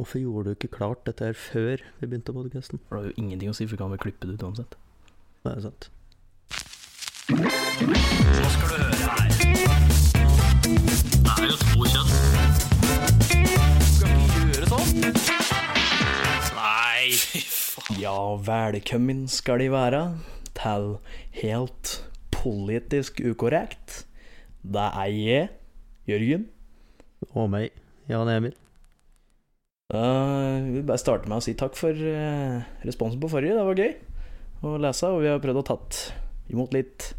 Hvorfor gjorde du ikke klart dette her før vi begynte podkasten? For det har jo ingenting å si, for vi kan vel klippe det ut uansett. Det er sant. Hva skal du høre her? Det er jo to kjønn. Skal vi gjøre sånn? Nei, fy faen. Ja, velkommen skal de være til Helt politisk ukorrekt. Det er jeg, Jørgen. Og meg, Jan Emil. Vi vil bare starte med å si takk for eh, responsen på forrige. Det var gøy å lese, og vi har prøvd å tatt imot litt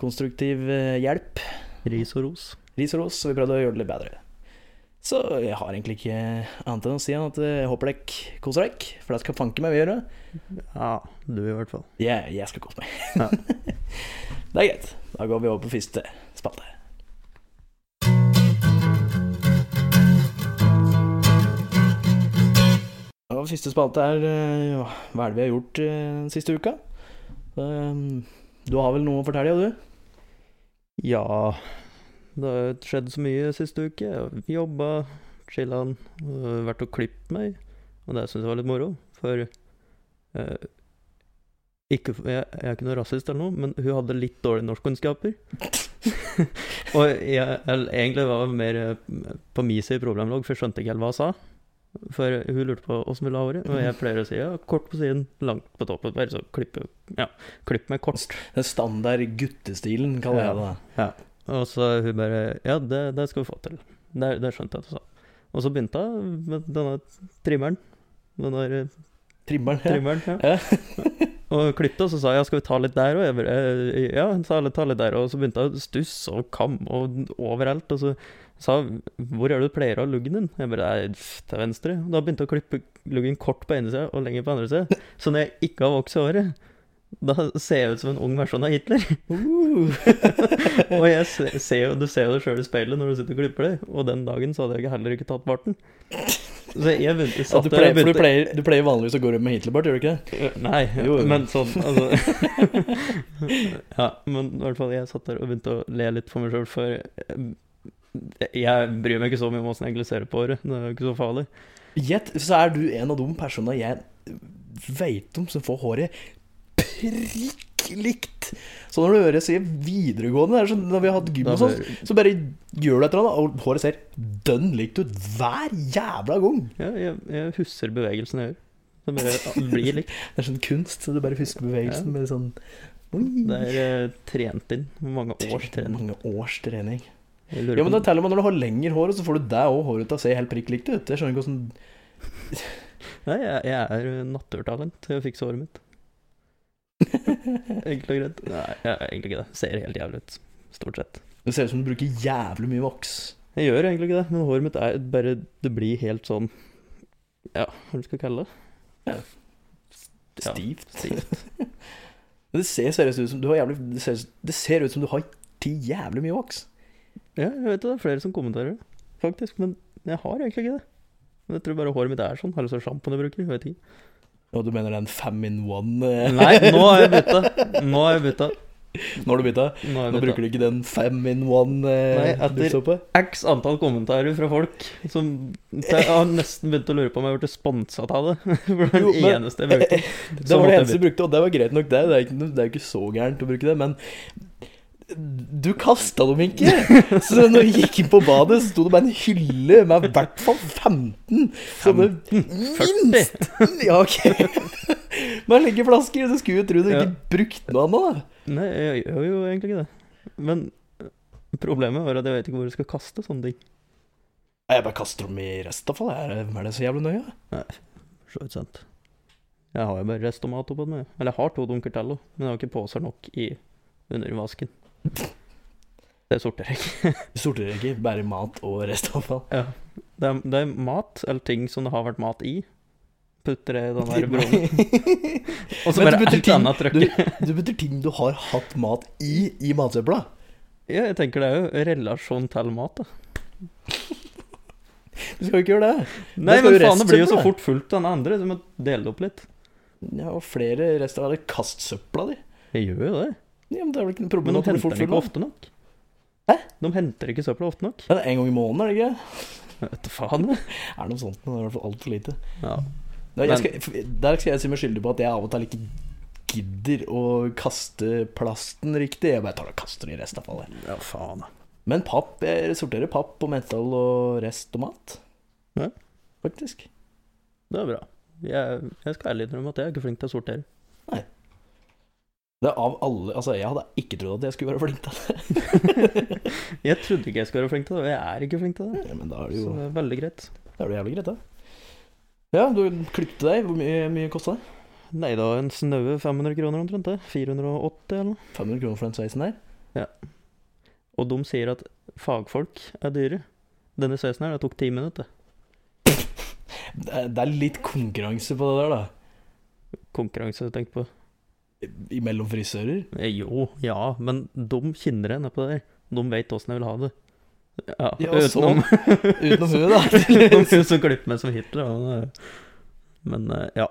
konstruktiv eh, hjelp. Ris og ros. Ris og ros, så vi prøvde å gjøre det litt bedre. Så jeg har egentlig ikke annet enn å si at eh, jeg håper dere koser dere, for det skal fanke meg vi gjøre. Ja, du i hvert fall. Jeg, jeg skal kose meg. Ja. det er greit. Da går vi over på første spalte. Og første spalte er eh, ja, hva er det vi har gjort eh, den siste uka. Um, Du har vel noe å fortelle, du? Ja, det har skjedd så mye siste uke. Jobba, chilla'n, og vært og klippet meg. Og det syns jeg var litt moro, for eh, ikke, jeg, jeg er ikke noe rasist eller noe, men hun hadde litt dårlige norskkunnskaper. og jeg, jeg egentlig var mer eh, på min side i problemlogg, for jeg skjønte ikke helt hva hun sa. For hun lurte på åssen ville ha håret, og jeg pleier å si ja, kort på siden, langt på toppen. Bare så klippe, ja, klipp meg kort. Den standard guttestilen, kaller jeg det. da. Og så hun bare Ja, det, det skal vi få til. Det, det skjønte jeg at hun sa. Og så begynte hun med denne trimmeren. Den der eh, Trimmeren. Ja. trimmeren, ja. og klippet, og så sa jeg ja, skal vi ta litt der òg? Jeg bare eh, ja, ta litt, ta litt der. Og så begynte hun å stusse og kamme og overalt. Og så sa hvor er det du pleier å ha luggen din? Jeg bare til venstre. Og da begynte jeg å klippe luggen kort på ene sida og lenger på andre sida. Så når jeg ikke har vokst i håret, da ser jeg ut som en ung versjon av Hitler. Uh. Og jeg ser, ser jo, du ser jo det sjøl i speilet når du sitter og klipper det, og den dagen så hadde jeg heller ikke tatt barten. Så jeg begynte, Ja, satt du, der pleier, for du, pleier, du pleier vanligvis å gå rundt med Hitlerbart, gjør du ikke det? Nei, Jo, jo. men sånn altså. Ja, men i hvert fall jeg satt der og begynte å le litt for meg sjøl, for jeg, bryr meg ikke så mye om åssen jeg egentlig på håret. Det er jo ikke så farlig. Gjett, så er du en av de personene jeg veit om som får håret prikk likt. Så når du hører jeg sier videregående, det er sånn, når vi har hatt gym og sånn, så bare gjør du et eller annet, og håret ser dønn likt ut hver jævla gang. Ja, jeg, jeg husker bevegelsen jeg gjør. Det bare blir likt. Det er sånn kunst, så du bare husker bevegelsen Ja. med sånn Oi. Det er uh, trent inn. Mange års trening. Mange års trening. Ja, men da teller man når du har lengre hår, så får du deg og håret til å se helt prikk likt ut. Jeg skjønner ikke hvordan Nei, jeg, jeg er naturtalent til å fikse håret mitt. Enkelt og greit. Nei, jeg er egentlig ikke det. Ser helt jævlig ut. Stort sett. Det ser ut som du bruker jævlig mye voks. Jeg gjør egentlig ikke det, men håret mitt er bare Det blir helt sånn Ja, hva skal jeg kalle det? Ja, Stivt. stivt. Men det ser seriøst ut som du har jævlig Det ser, det ser ut som du har til jævlig mye voks. Ja, jeg vet det, det er flere som kommenterer det, faktisk. Men jeg har egentlig ikke det. Men jeg tror bare håret mitt er sånn. Har du så sjampoen jeg bruker? Jeg vet ikke. Og du mener det er en fem in one? Nei, nå har jeg bytta. Nå har jeg bytta. Nå har du bytta? Nå Nå bruker du ikke den fem in one eh, Nei, etter- X antall kommentarer fra folk som Jeg har nesten begynt å lure på om jeg har blitt sponsa av det. For det var Jo, det men- eneste jeg brukte. Det var det eneste du brukte, og det var greit nok, det. Det er ikke, jo ikke så gærent å bruke det, men du kasta dem ikke! Så når jeg gikk inn på badet, sto det bare en hylle med i hvert fall 15 sånne 40. minst Ja, ok. Med legger flasker. Så skulle jo tro du Ja. ikke brukte noe annet, da. Nei, jeg gjør jo egentlig ikke det. Men øh, problemet var at jeg vet ikke hvor du skal kaste sånne ting. Jeg bare kaster dem i restavfall. Er det, er det så jævlig nøye? Nei, så vidt sant. Jeg har jo bare restomat oppå meg. Eller jeg har to dunker til men jeg har ikke poser nok i under Det sorterer jeg ikke. Du sorterer ikke bare mat og restavfall. Ja. Det, er, det er mat, eller ting som det har vært mat i. Putter det i den der broen. Og så bare du alt annet trykker. Du betyr ting du har hatt mat i i matsøpla. Ja, jeg tenker det er jo relasjon til mat, da. Du skal jo ikke gjøre det. Nei, men faen, det blir jo så fort fullt av den andre, du må dele det opp litt. Ja, og flere rester Eller kast søpla di. Jeg gjør jo det. Ja, men det er vel ikke noe Men de henter den ikke ofte nok. Hæ? De henter ikke søpla ofte nok. Ja, det er en gang i måneden, er det ikke? Vet du faen, Det Er noe sånt, det er i hvert fall altfor lite. Ja. Nei, jeg Men- skal, der skal jeg si meg skyldig på at jeg av og til ikke gidder å kaste plasten riktig. Jeg bare tar og kaster den i restavfallet. ja, faen. Men papp, jeg sorterer papp og metall og rest og mat. Ja. Faktisk. Det er bra. Jeg, jeg skal ærlig innrømme at jeg er ikke flink til å sortere. Det av alle Altså, jeg hadde ikke trodd at jeg skulle være flink til det. Jeg trodde ikke jeg skulle være flink til det, og jeg er ikke flink til det. Ja, men da er det Så jo det er veldig greit. Da er det jævlig greit, da. Ja, du klippet deg. Hvor mye, mye kosta det? Nei, da en snaue 500 kroner omtrent, det. 480 eller noe. 500 kroner for den sveisen her? Og de sier at fagfolk er dyre. Denne sveisen her, det tok ti minutter. Det er, det er litt konkurranse på det der, da. Konkurranse, tenk på. Imellom frisører. Eh, Jo, ja, men de kjenner jeg nedpå der. De vet åssen jeg vil ha det. Ja, Ja, utenom, Utenom hun, da. utenom hun som klipper meg som Hitler. Men, Men eh, ja.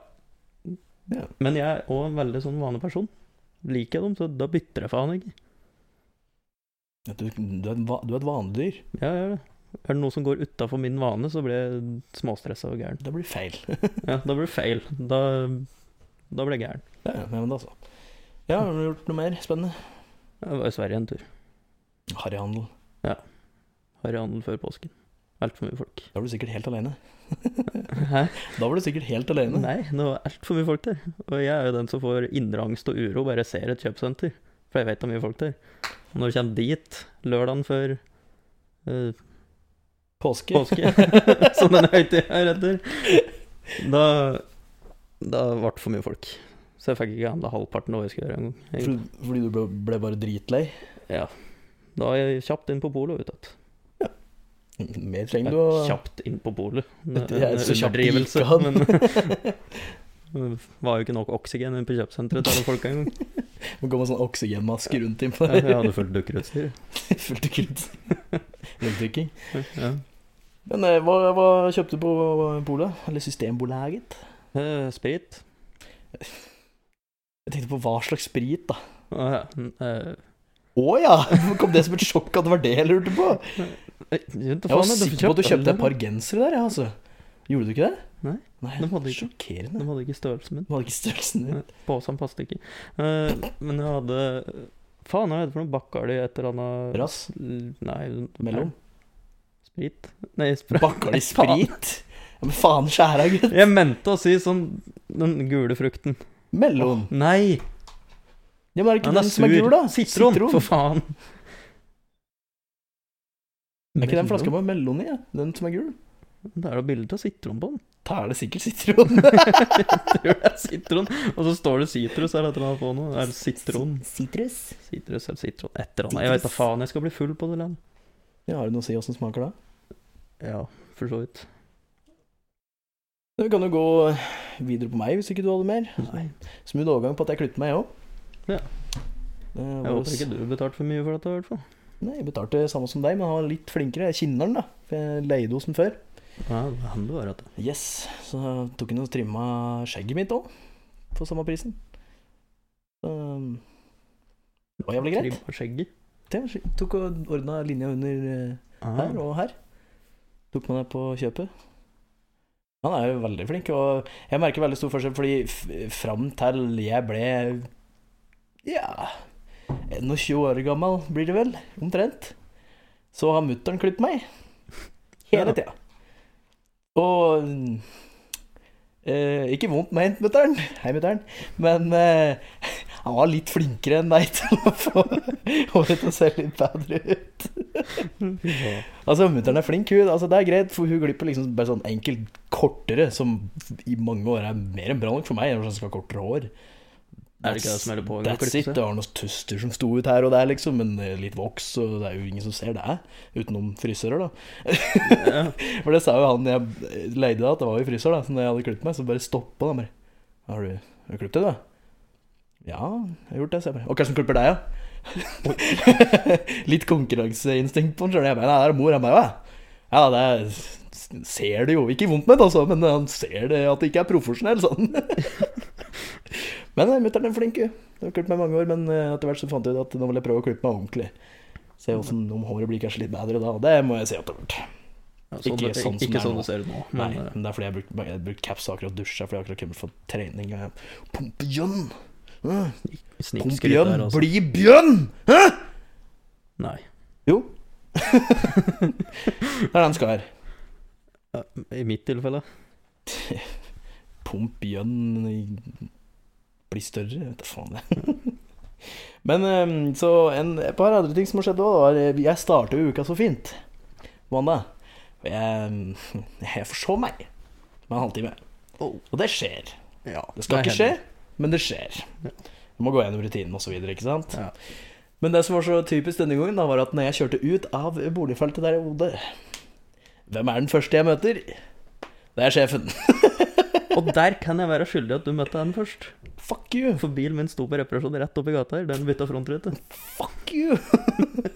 Ja. Men jeg er òg en veldig sånn vanlig person. Liker jeg dem, så da bytter jeg faen ikke. Du, du, er, du er et vanedyr. Ja, ja. Er det noe som går utafor min vane, så blir jeg småstressa og gæren. Da blir det feil. Ja, da blir det feil. Da, da ble jeg gæren. Ja, ja, men altså. Ja, har du gjort noe mer spennende? Jeg var i Sverige en tur. Harryhandel. Harryhandel før påsken. Altfor mye folk. Da var du sikkert helt alene. Hæ? Da var du sikkert helt alene. Nei, det var altfor mye folk der. Og jeg er jo den som får indre angst og uro bare jeg ser et kjøpesenter. For jeg vet det er mye folk der. Og når du kommer dit lørdagen før uh, Påske. påske, som den høytida er etter, da Da ble det for mye folk. Så jeg fikk ikke handla halvparten av hva jeg skulle gjøre engang. Fordi, fordi du ble, ble bare dritlei. Ja. Da er jeg kjapt inn på polet, uttatt Ja Mer trenger du å Kjapt inn på polet. Det er så kjapt det gikk an. men det var jo ikke nok oksygen inne på kjøpesenteret til alle folk engang. må gå med sånn oksygenmaske rundt innpå Jeg der. hadde fullt dukkerutstyr. Fullt dukkerutstyr. Rundtrykking. Ja. Men eh, hva, hva kjøpte du på polet? Eller Systembolaget? Eh, sprit. Jeg tenkte på hva slags sprit, da. Å ja. Uh, oh, ja! Kom det som et sjokk at det var det jeg lurte på? eh, jeg var sikker på at du kjøpte et par gensere der, ja, altså. Gjorde du ikke det? Nei, Nei de hadde ikke. Sjokkerende. De hadde ikke størrelsen min. De hadde ikke størrelsen din. Posen passet ikke. Eh, men jeg hadde Faen, hva er det for noe? Bakkali et eller annet Rass? Nei Mellom? Sprit? Nei, sprit. Bakkali sprit? Men faen skjæra, gutt. Jeg mente å si sånn den gule frukten. Mellom. Nei! Ja, men er det ikke Den den som er gul, da? Sitron, for faen. Er ikke den flaska med melon i? Ja? Den som er gul? Det er da bilde av sitron på den. Da er det sikkert sitron. Jeg tror det er sitron. Og så står det sitrus eller et eller annet på noe. Er det sitron? Sitrus. Sitrus eller sitron. Et eller annet. Jeg vet da faen. Jeg skal bli full på det land. Ja, har du noe å si åssen smaker da? Ja, for så vidt. Vi kan jo gå videre på meg, hvis ikke du hadde mer. Nei. Smooth overgang på at jeg klippet meg, jeg òg. Ja. Jeg håper ikke du betalte for mye for dette, i hvert fall. Nei, jeg betalte samme som deg, men han var litt flinkere. Jeg kjenner den, da. For jeg leide hos den før. Ja, det du det være at det. Yes. Så tok han og trimma skjegget mitt òg, for samme prisen. Så det var jævlig greit. Trimma skjegget. Det tok og ordna linja under eh, her Ah. og her. Tok med deg på kjøpet. Han er jo veldig flink, og jeg merker veldig stor forskjell, fordi fram til jeg ble ja 21 år gammel, blir det vel, omtrent, så har mutter'n klippet meg. Hele tida. Og eh, Ikke vondt ment, mutter'n. Hei, mutter'n. Men eh, han var litt flinkere enn deg til å få håret til å se litt bedre ut. Altså, mutter'n er flink, hun. Altså, det er greit, for hun glipper liksom bare sånn enkelt kortere, som i mange år er mer enn bra nok for meg, når hun skal ha kortere hår. Er det ikke det som er det på That's it. Det var noen tuster som sto ut her og der, liksom, men eh, litt voks, og det er jo ingen som ser det, utenom frisører, da. Ja. For det sa jo han jeg leide da, at det var jo frisør, da, så når jeg hadde klippet meg, så bare stoppa han bare. Har du, har du klippet deg, da? Ja, jeg har gjort det, Ser jeg. Og som klipper deg, da? Litt konkurranseinstinkt på han sjøl. Jeg bare, nei, det er mor. Han bare, ja. Ja, det er, ser det jo. Ikke vondt ment, altså, men han ser det at det ikke er profesjonell, sånn. men eh, mutter'n er flink, hun. Hun har klippet meg mange år, men eh, etter hvert så fant jeg ut at nå vil jeg prøve å klippe meg ordentlig. Se hvordan, om håret blir kanskje litt bedre da. Det må jeg si at det har vært. Ja, sånn, Ikke sånn som ikke sånn du ser ut nå, men Nei, men det er fordi jeg har brukt, brukt caps akkurat dusja, fordi jeg har akkurat kommet fra trening. og Pumpe bjønn! Snikskryt der, altså. Bli bjønn! Hæ? Nei. Jo. det er den skal være. I mitt tilfelle. Pump bjønn bli større, vet da faen det. Men eh, så en, et par andre ting som har skjedd òg, eh, Jeg startet jo uka så fint mandag. Og jeg, jeg forsov meg med en halvtime. Og det skjer. Ja, Det skal det ikke skje. Men det skjer. Du må gå gjennom rutinen osv., ikke sant? Ja. Men det som var så typisk denne gangen, da, var at når jeg kjørte ut av boligfeltet der jeg bodde Hvem er den første jeg møter? Det er sjefen. Og der kan jeg være skyldig at du møtte henne først. Fuck you! For bilen min sto på reparasjon rett oppi gata her. Den bytta frontrute. Fuck you!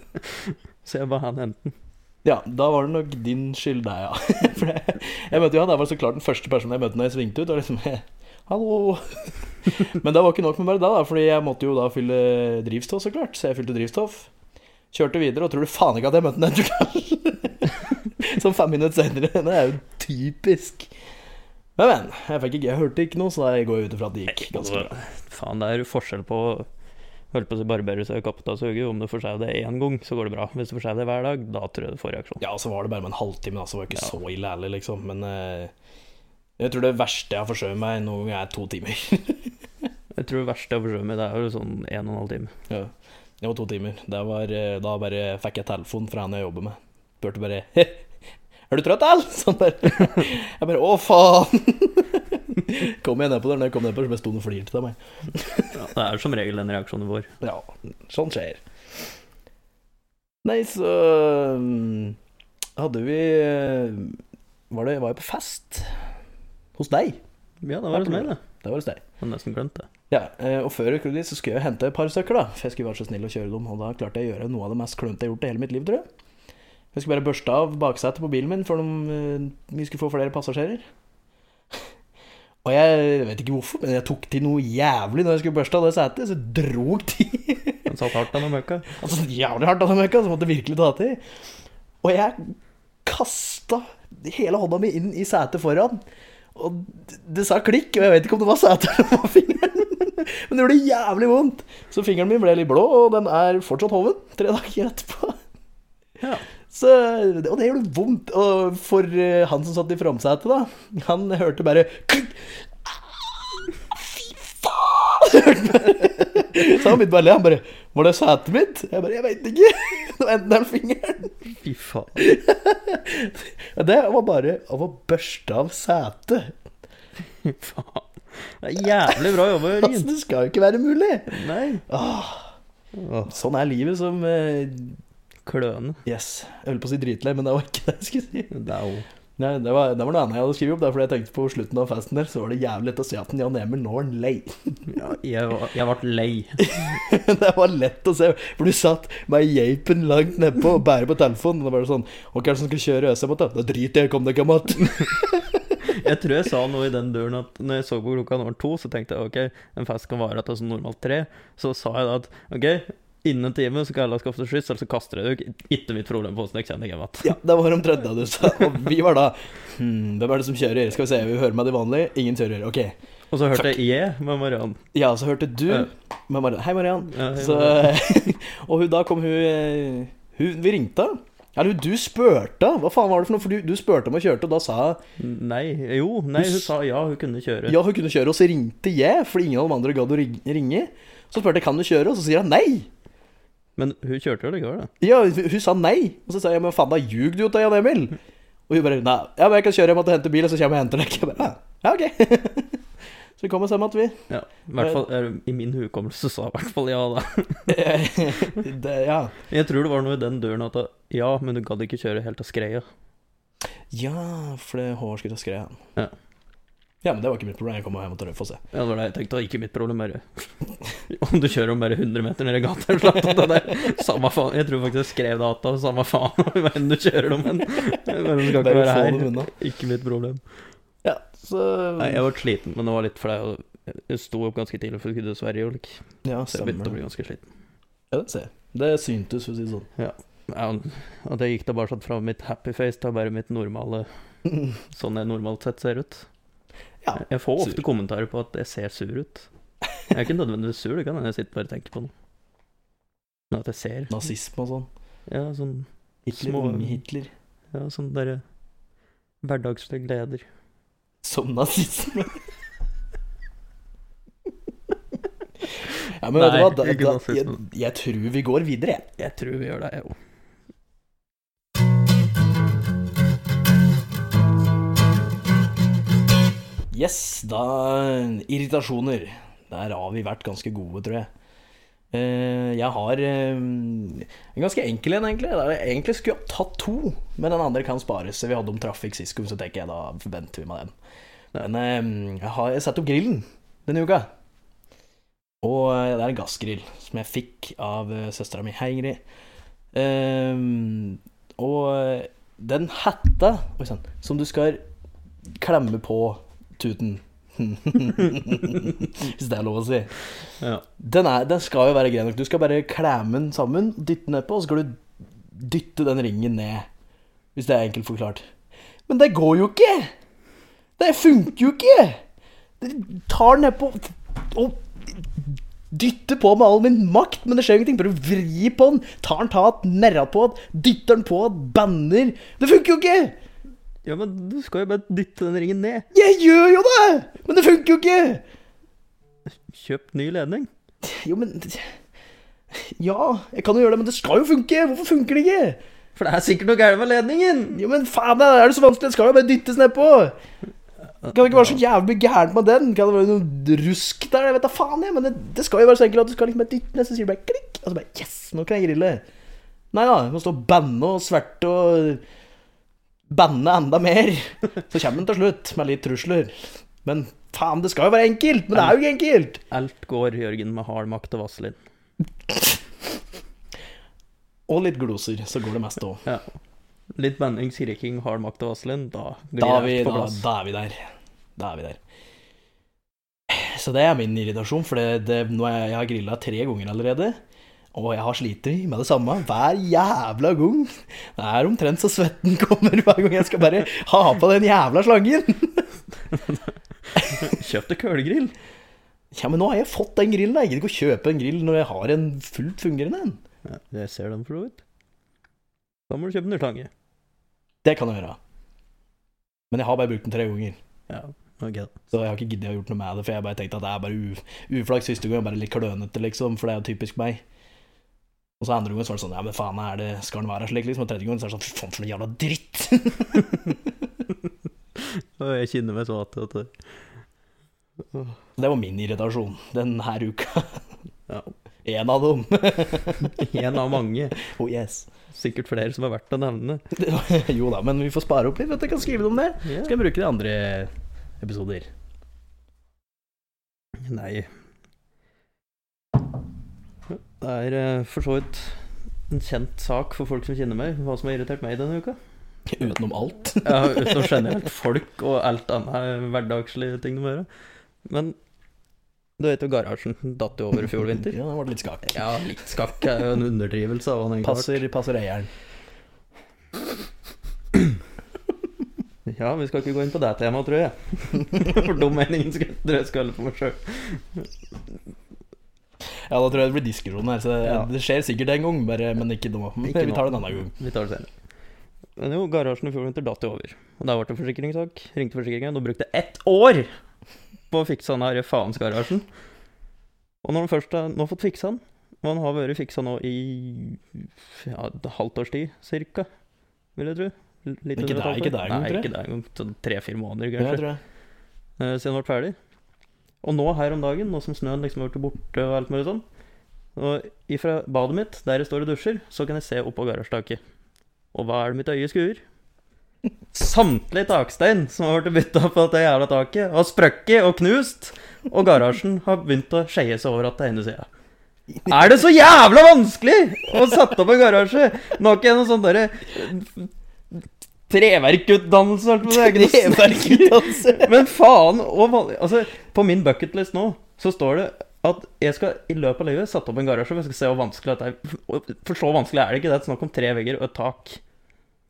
Så jeg ba han hente den. Ja, da var det nok din skyld, der, ja. For jeg, jeg møtte jo han, det var så klart den første personen jeg møtte når jeg svingte ut. Og liksom, Hallo! Men det var ikke nok med bare det, da, fordi jeg måtte jo da fylle drivstoff, så klart. Så jeg fylte drivstoff. Kjørte videre, og tror du faen ikke at jeg møtte den etter tur? Som fem minutter senere. Det er jo typisk. Men, men. Jeg, fikk ikke, jeg hørte ikke noe, så da går jeg ut ifra at det gikk ganske bra. Faen, det er jo forskjell på Holdt på å barbere seg og kappe av suge. Om du får seg det én gang, så går det bra. Hvis du får seg det hver dag, da tror jeg du får reaksjon. Ja, så var det bare med en halvtime, da, så var det ikke Ja. så ille ærlig, liksom. Men eh, jeg tror det verste jeg har forsøkt meg noen gang, er to timer. Jeg tror det verste jeg har forsøkt meg, det er jo sånn en og en halv time. Ja, det var to timer. Det var, eh, da bare fikk jeg telefon fra han jeg jobber med. Spurte bare Er du trøtt, Al? Sånn der. Jeg bare Å, faen! Kom jeg nedpå der, når jeg kom nedpå, så ble sto og flirte av meg. Ja, det er som regel den reaksjonen vår. Ja, sånn skjer. Nei, så mm, hadde vi eh, Var det Var jeg på fest? Hos deg? Ja, det var hos meg, det. Det var hos deg. Jeg nesten glemt det. Ja, eh, og før jeg dit, så skulle jeg hente et par stykker, da. For jeg skulle være så snill å kjøre dem, og da klarte jeg å gjøre noe av det mest klønete jeg har gjort i hele mitt liv, tror jeg. Jeg skulle bare børste av baksetet på bilen min de, eh, vi skulle få flere passasjerer. Og jeg vet ikke hvorfor, men jeg tok til noe jævlig når jeg skulle børste av det setet, så jeg drog til. Den satt hardt av den møkka. Altså så jævlig hardt av den møkka, så måtte jeg virkelig ta til. Og jeg kasta hele hånda mi inn i setet foran. Og det- det sa klikk, og jeg vet ikke om det var det var fingeren. Men det gjorde jævlig vondt. Så fingeren min ble litt blå, og den er fortsatt hoven tre dager etterpå. Ja. Så, og det gjorde vondt. Og for eh, han som satt i framsetet, da, han hørte bare. Fy faen! Så han begynte bare å le. Han bare 'Var det setet mitt?' Jeg bare 'Jeg veit ikke'. Det var enten den fingeren. Fy faen. Det var bare av å børste av setet. Fy faen. Det er jævlig bra jobba, Altså, Jørgen. det skal jo ikke være mulig. Nei. Åh, Åh, sånn er livet som eh, kløne. Yes. Jeg holdt på å si dritlei, men det var ikke det jeg skulle si. Det er jo Nei, det var, det var noe annet jeg hadde skrevet opp. Der, fordi jeg tenkte på slutten av festen der, så var det jævlig lett å se at en Jan Emil nå er lei. ja, Jeg, var- jeg ble lei. det var lett å se, for du satt med geipen langt nedpå og bærer på telefonen. Og da var det sånn Hva er det som skal kjøre ØSM? Da Da driter jeg i om det kommer igjen. Jeg tror jeg sa noe i den døren at når jeg så på klokka nå var to, så tenkte jeg ok, en fest kan vare til sånn normalt tre. Så sa jeg da at ok, innen en time så kan jeg skaffe skyss, eller så kaster jeg deg. Ikke mitt problem på hvordan jeg kjenner hjem igjen. Ja, det var omtrent det du sa. Og vi var da hmm, Hvem er det som kjører? Skal vi se, vi hører med de vanlige. Ingen kjører. Ok. Og så hørte jeg jeg med Mariann. Ja, så hørte du Ja. med Mariann. Hei, Mariann. Ja, hei, Så, og hun, da kom hun, eh, hun Vi ringte. Eller hun- du spurte. Hva faen var det for noe? For du, du spurte om hun kjørte, og da sa hun Nei, jo, nei, hun s- sa ja, hun kunne kjøre. ja, hun kunne kjøre, og så ringte jeg, fordi ingen av de andre gadd å ringe. Så spurte jeg kan du kjøre, og så sier hun nei. Men hun kjørte jo likevel, da. Ja, hun, hun sa nei. Og så sa jeg men faen, da ljug du jo til Jan Emil. Og hun bare nei, ja, men jeg kan kjøre, hjem og hente bil, og så kommer jeg og henter deg. Jeg bare, ja, ok. så vi kom oss hjem igjen, vi. Ja, i hvert fall I min hukommelse sa i hvert fall ja, da. det, ja. Jeg tror det var noe i den døren at ja, men du gadd ikke kjøre helt til Skreia. ja, for det Håvard skulle ta skreia. Ja. Ja, men det var ikke mitt problem. Jeg kom hjem til Raufoss, se. Ja, det var det jeg tenkte, og ikke mitt problem, bare Om du kjører om bare 100 meter ned i gata eller noe sånt. det der, samme faen. Jeg tror faktisk jeg skrev data, samme faen hvor enn du kjører om men men det skal ikke være her. Ikke mitt problem. Ja, så Nei, jeg ble sliten, men det var litt fordi jeg, sto opp ganske tidlig for å kunne Sverige, og lik. Ja, så jeg begynte å bli ganske sliten. Ja, det ser jeg. Det syntes, for å si det sånn. Ja. Ja, at jeg gikk sånn fra mitt happy face til bare mitt normale Sånn jeg normalt sett ser ut. Ja, Jeg får ofte sur. kommentarer på at jeg ser sur ut. Jeg er ikke nødvendigvis sur, det kan hende jeg sitter bare og tenker på noe. Men at jeg ser Nazisme og sånn. Ja, sånn, Hitler, Små- unge Hitler. ja, sånn derre hverdagslige gleder. Som nazisme. ja, men vet du Nei, hva? Da, da, jeg, jeg tror vi går videre, jeg. Jeg tror vi gjør det, jeg òg. Yes, da Irritasjoner. Der har vi vært ganske gode, tror jeg. Eh, Jeg har eh, en ganske enkel en, egentlig. Der jeg egentlig skulle ha tatt to, men den andre kan spares. Vi hadde om trafikk sist gang, så tenker jeg da forventer vi med den. Men eh, jeg har satt opp grillen denne uka. Og det er en gassgrill som jeg fikk av søstera mi. Hei, Ingrid. Og den hetta Som du skal klemme på tuten. Hvis det er lov å si. Ja. Den, er, den skal jo være grei nok. Du skal bare klemme den sammen, dytte den nedpå, og så skal du dytte den ringen ned. Hvis det er enkelt forklart. Men det går jo ikke! Det funker jo ikke! Det tar nedpå og dytter på med all min makt, men det skjer ingenting. Bare vri på den, tar den tatt, nerra på den, dytter den på, banner. Det funker jo ikke! Ja, men du skal jo bare dytte den ringen ned. Jeg gjør jo det! Men det funker jo ikke! Kjøp ny ledning. Jo, men Ja, jeg kan jo gjøre det, men det skal jo funke! Hvorfor funker det ikke? For det er sikkert noe gærent med ledningen! Jo, men faen, da er det så vanskelig? Det skal jo bare dyttes nedpå! Kan det ikke være så jævlig gærent med den? Kan det være noe rusk der? Jeg vet da faen, jeg. Men det, det skal jo være så enkelt at du skal liksom dytte ned, så sier du bare klikk. Og så bare Yes, nå kan jeg grille. Nei da, du må stå og banne og sverte og banne enda mer. Så kommer den til slutt, med litt trusler. Men faen, det skal jo være enkelt! Men det er jo ikke enkelt! Alt går, Jørgen, med hard makt og vaselin. Og litt gloser, så går det mest òg. Ja. Litt banning, skriking, hard makt og vaselin, da Da, er vi- da, da er vi der. Da er vi der. Så det er min irritasjon, for det, det, nå er jeg, jeg har grilla tre ganger allerede. Og jeg har slitt med det samme hver jævla gang. Det er omtrent så svetten kommer hver gang jeg skal bare ha på den jævla slangen. Kjøp deg kølegrill. Ja, men nå har jeg fått den grillen. Jeg gidder ikke å kjøpe en grill når jeg har en fullt fungerende en. Ja, jeg ser den for så vidt. Da må du kjøpe en urtange. Det kan jeg gjøre. Men jeg har bare brukt den tre ganger. Ja, Okay. Så jeg har ikke giddet å gjort noe med det, for jeg bare tenkte at det er bare u uflaks siste gang, bare litt klønete, liksom, for det er jo typisk meg. Og så andre gangen så var det sånn, ja, men faen, er det, skal den være slik, liksom, og tredje gangen så er det sånn, fy faen, for noe jævla dritt. Jeg kjenner meg så att at det det var min irritasjon denne uka. Ja. En av dem. En av mange. oh yes. Sikkert flere som er verdt å nevne. Jo da, men vi får spare opp litt, vet du, jeg kan skrive om det. Ja. Skal jeg bruke det i andre episoder. Nei Det er eh, for så vidt en kjent sak for folk som kjenner meg, hva som har irritert meg denne uka. Utenom alt. Ja, Utenom generelt folk og alt annet hverdagslige ting de må gjøre. Men du vet jo garasjen datt jo over i fjor vinter. Ja, det ble litt skakk. Ja, litt skakk er jo en underdrivelse av den. Passer, passer eieren. Ja, vi skal ikke gå inn på det temaet, tror jeg. For dum meningen skal tror jeg skal holde for meg sjøl. Ja, da tror jeg det blir diskusjon her, så Ja. det skjer sikkert en gang, bare, men ikke nå. Ikke vi tar det en annen gang. Vi tar det senere. Men jo, garasjen i fjor vinter datt jo over. Og der ble det forsikringssak. Ringte forsikringen og brukte ett år på å fikse den faens garasjen. Og når han først har nå fått fiksa den, og han har vært fiksa nå i ja, et halvt års tid, cirka, vil jeg tro. Litt Ikke halvt ikke der engang, tror jeg. Sånn tre-fire måneder, Ja, jeg tror jeg. eh, siden han ble ferdig. Og nå her om dagen, nå som snøen liksom har vært borte og alt mulig sånn, og ifra badet mitt, der det står og dusjer, så kan jeg se oppå garasjetaket. Og hva er det mitt øye skuer? Samtlige takstein som har vært bytta på dette jævla taket, har sprøkket og knust, og garasjen har begynt å skeie seg over at det ene sida. Er det så jævla vanskelig å sette opp en garasje? Nå har ikke jeg noe sånn derre treverkutdannelse, alt på noe Treverkutdannelse. men faen altså, På min bucketlist nå så står det at jeg skal i løpet av livet sette opp en garasje, jeg skal se hvor vanskelig dette er. For så vanskelig er det ikke. Det er snakk om tre vegger og et tak.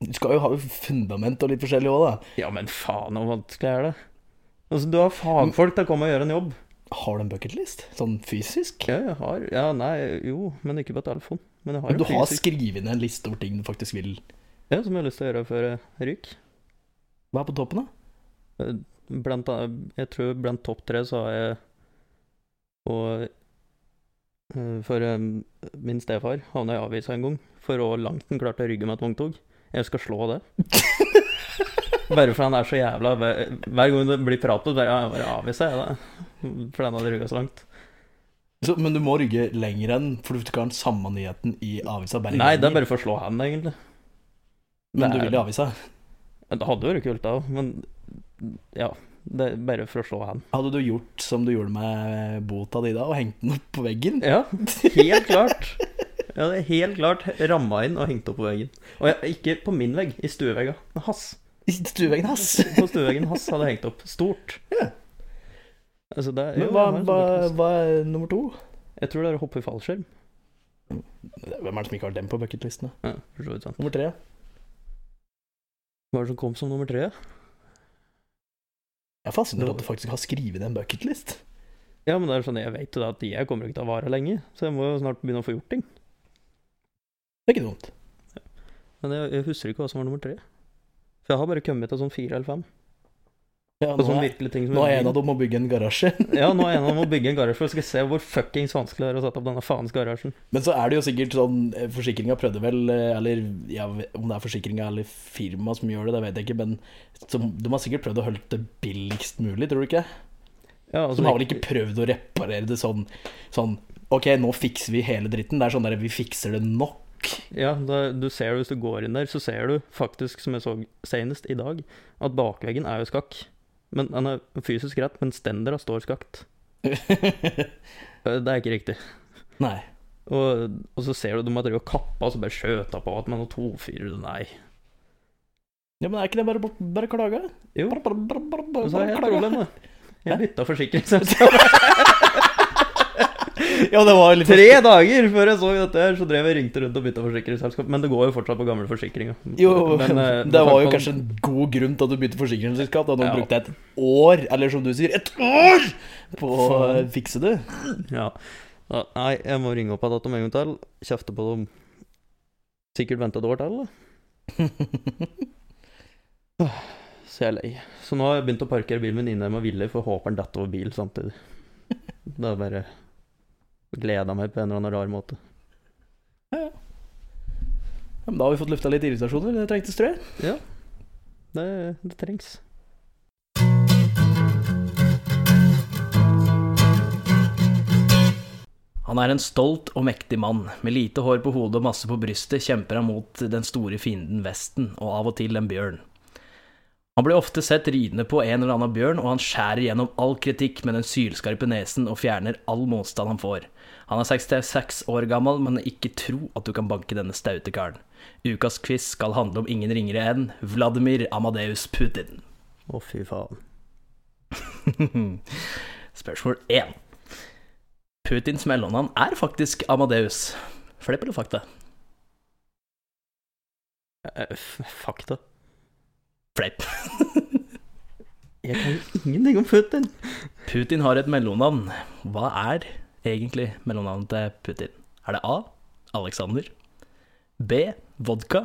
Du skal jo ha fundament og litt forskjellig òg, da. Ja, men faen, hvor vanskelig er det? Altså, du har fagfolk til å komme og gjøre en jobb. Har du en bucketlist? Sånn fysisk? Ja, jeg har Ja, nei, jo, men ikke på telefon. Men jeg har Men du har skrevet ned en liste over ting du faktisk vil Ja, som jeg har lyst til å gjøre før jeg ryker. Hva er på toppen, da? Blant annet, jeg tror blant topp tre så har jeg Og eh, For eh, min stefar havna i avisa en gang for hvor langt han klarte å rygge med et vogntog. Jeg skal slå det. Bare for han er så jævla Hver hver gang det blir prat på det, bare, bare avviser jeg det. For han hadde rygga så langt. Så, men du må rygge lenger enn For du skal ha den samme nyheten i avisa. Bare Nei, det er bare for å slå han, egentlig. Men du vil i avisa. Det hadde vært kult, da men ja. Det er bare for å slå hen. Hadde du gjort som du gjorde med bota di da, og hengt den opp på veggen? Ja, helt klart. Ja, det er helt klart ramma inn og hengt opp på veggen. Og jeg, ikke på min vegg, i stuevegga. Men Hans. I stueveggen hans. På stueveggen hans hadde jeg hengt opp. Stort. Ja. Altså, det jo, Men hva, jeg hva, sånn er nummer to? Jeg tror det er å hoppe i fallskjerm. Hvem er det som ikke har den på bucketlisten? da? Ja. Nummer tre? Hva er det som kom som nummer tre? Jeg er fascinert over at du faktisk har skrevet en bucketlist. Ja, men det er sånn, jeg vet jo da at jeg kommer ikke til å vare lenge, så jeg må jo snart begynne å få gjort ting. Det er ikke dumt. Men jeg, jeg husker ikke hva som var nummer tre. For jeg har bare kommet til sånn fire eller fem. Ja, nå, er, ting som nå er en av dem å bygge en garasje. Ja, nå er en av dem å bygge en garasje, jeg skal se hvor fuckings vanskelig det er å sette opp denne faens garasjen. Men så er det jo sikkert sånn eh, Forsikringa prøvde vel, eh, eller ja, om det er forsikringa eller firma som gjør det, det vet jeg ikke, men som, de har sikkert prøvd å holde det billigst mulig, tror du ikke? Ja, altså, De har vel ikke prøvd å reparere det sånn, sånn Ok, nå fikser vi hele dritten. Det er sånn der vi fikser det nok. Ja, da, du ser det hvis du går inn der, så ser du faktisk, som jeg så senest i dag, at bakveggen er jo skakk. Men han er fysisk rett, men stendera står skakt. Det er ikke riktig. Nei. Og, og så ser du de har drevet og kappa og så bare skjøta på at man har tofyrer. Nei. Ja, men er ikke det bare, bare klage? Jo, bare, bare, bare, og så har jeg et problem, da. Jeg bytta forsikringsselskap. Ja, det var litt Tre dager før jeg så dette her, så drev jeg ringte rundt og bytta forsikringsselskap. Men det går jo fortsatt på gamle forsikringer. Jo, Men, eh, det var jo kanskje en god grunn til at du bytte forsikringsselskap. Da noen Ja. brukte et år, eller som du sier, et år på å fikse det. Ja. Ja, Nei, jeg må ringe opp av om en gang til. Kjefte på dem. Sikkert vente et år til, da. Så jeg er lei. Så nå har jeg begynt å parkere bilen min inne med vilje, for håper den detter over bil samtidig. Det er bare gleda meg på en eller annen rar måte. Ja, men da har vi fått lufta litt irritasjoner. Det trengtes, tror jeg. Det, det trengs. Han er en stolt og mektig mann. Med lite hår på hodet og masse på brystet kjemper han mot den store fienden Vesten, og av og til en bjørn. Han blir ofte sett ridende på en eller annen bjørn, og han skjærer gjennom all kritikk med den sylskarpe nesen og fjerner all motstand han får. Han er 66 år gammel, men ikke tro at du kan banke denne staute karen. Ukas quiz skal handle om ingen ringere enn Vladimir Amadeus Putin. Å, fy faen. Spørsmål 1. Putins mellomnavn er faktisk Amadeus. Fleip eller fakta? Eh, Fakta. Fleip. Jeg kan jo ingenting om Putin. Putin har et mellomnavn. Hva er egentlig mellomnavnet til Putin? Er det A. Alexander? B. Vodka?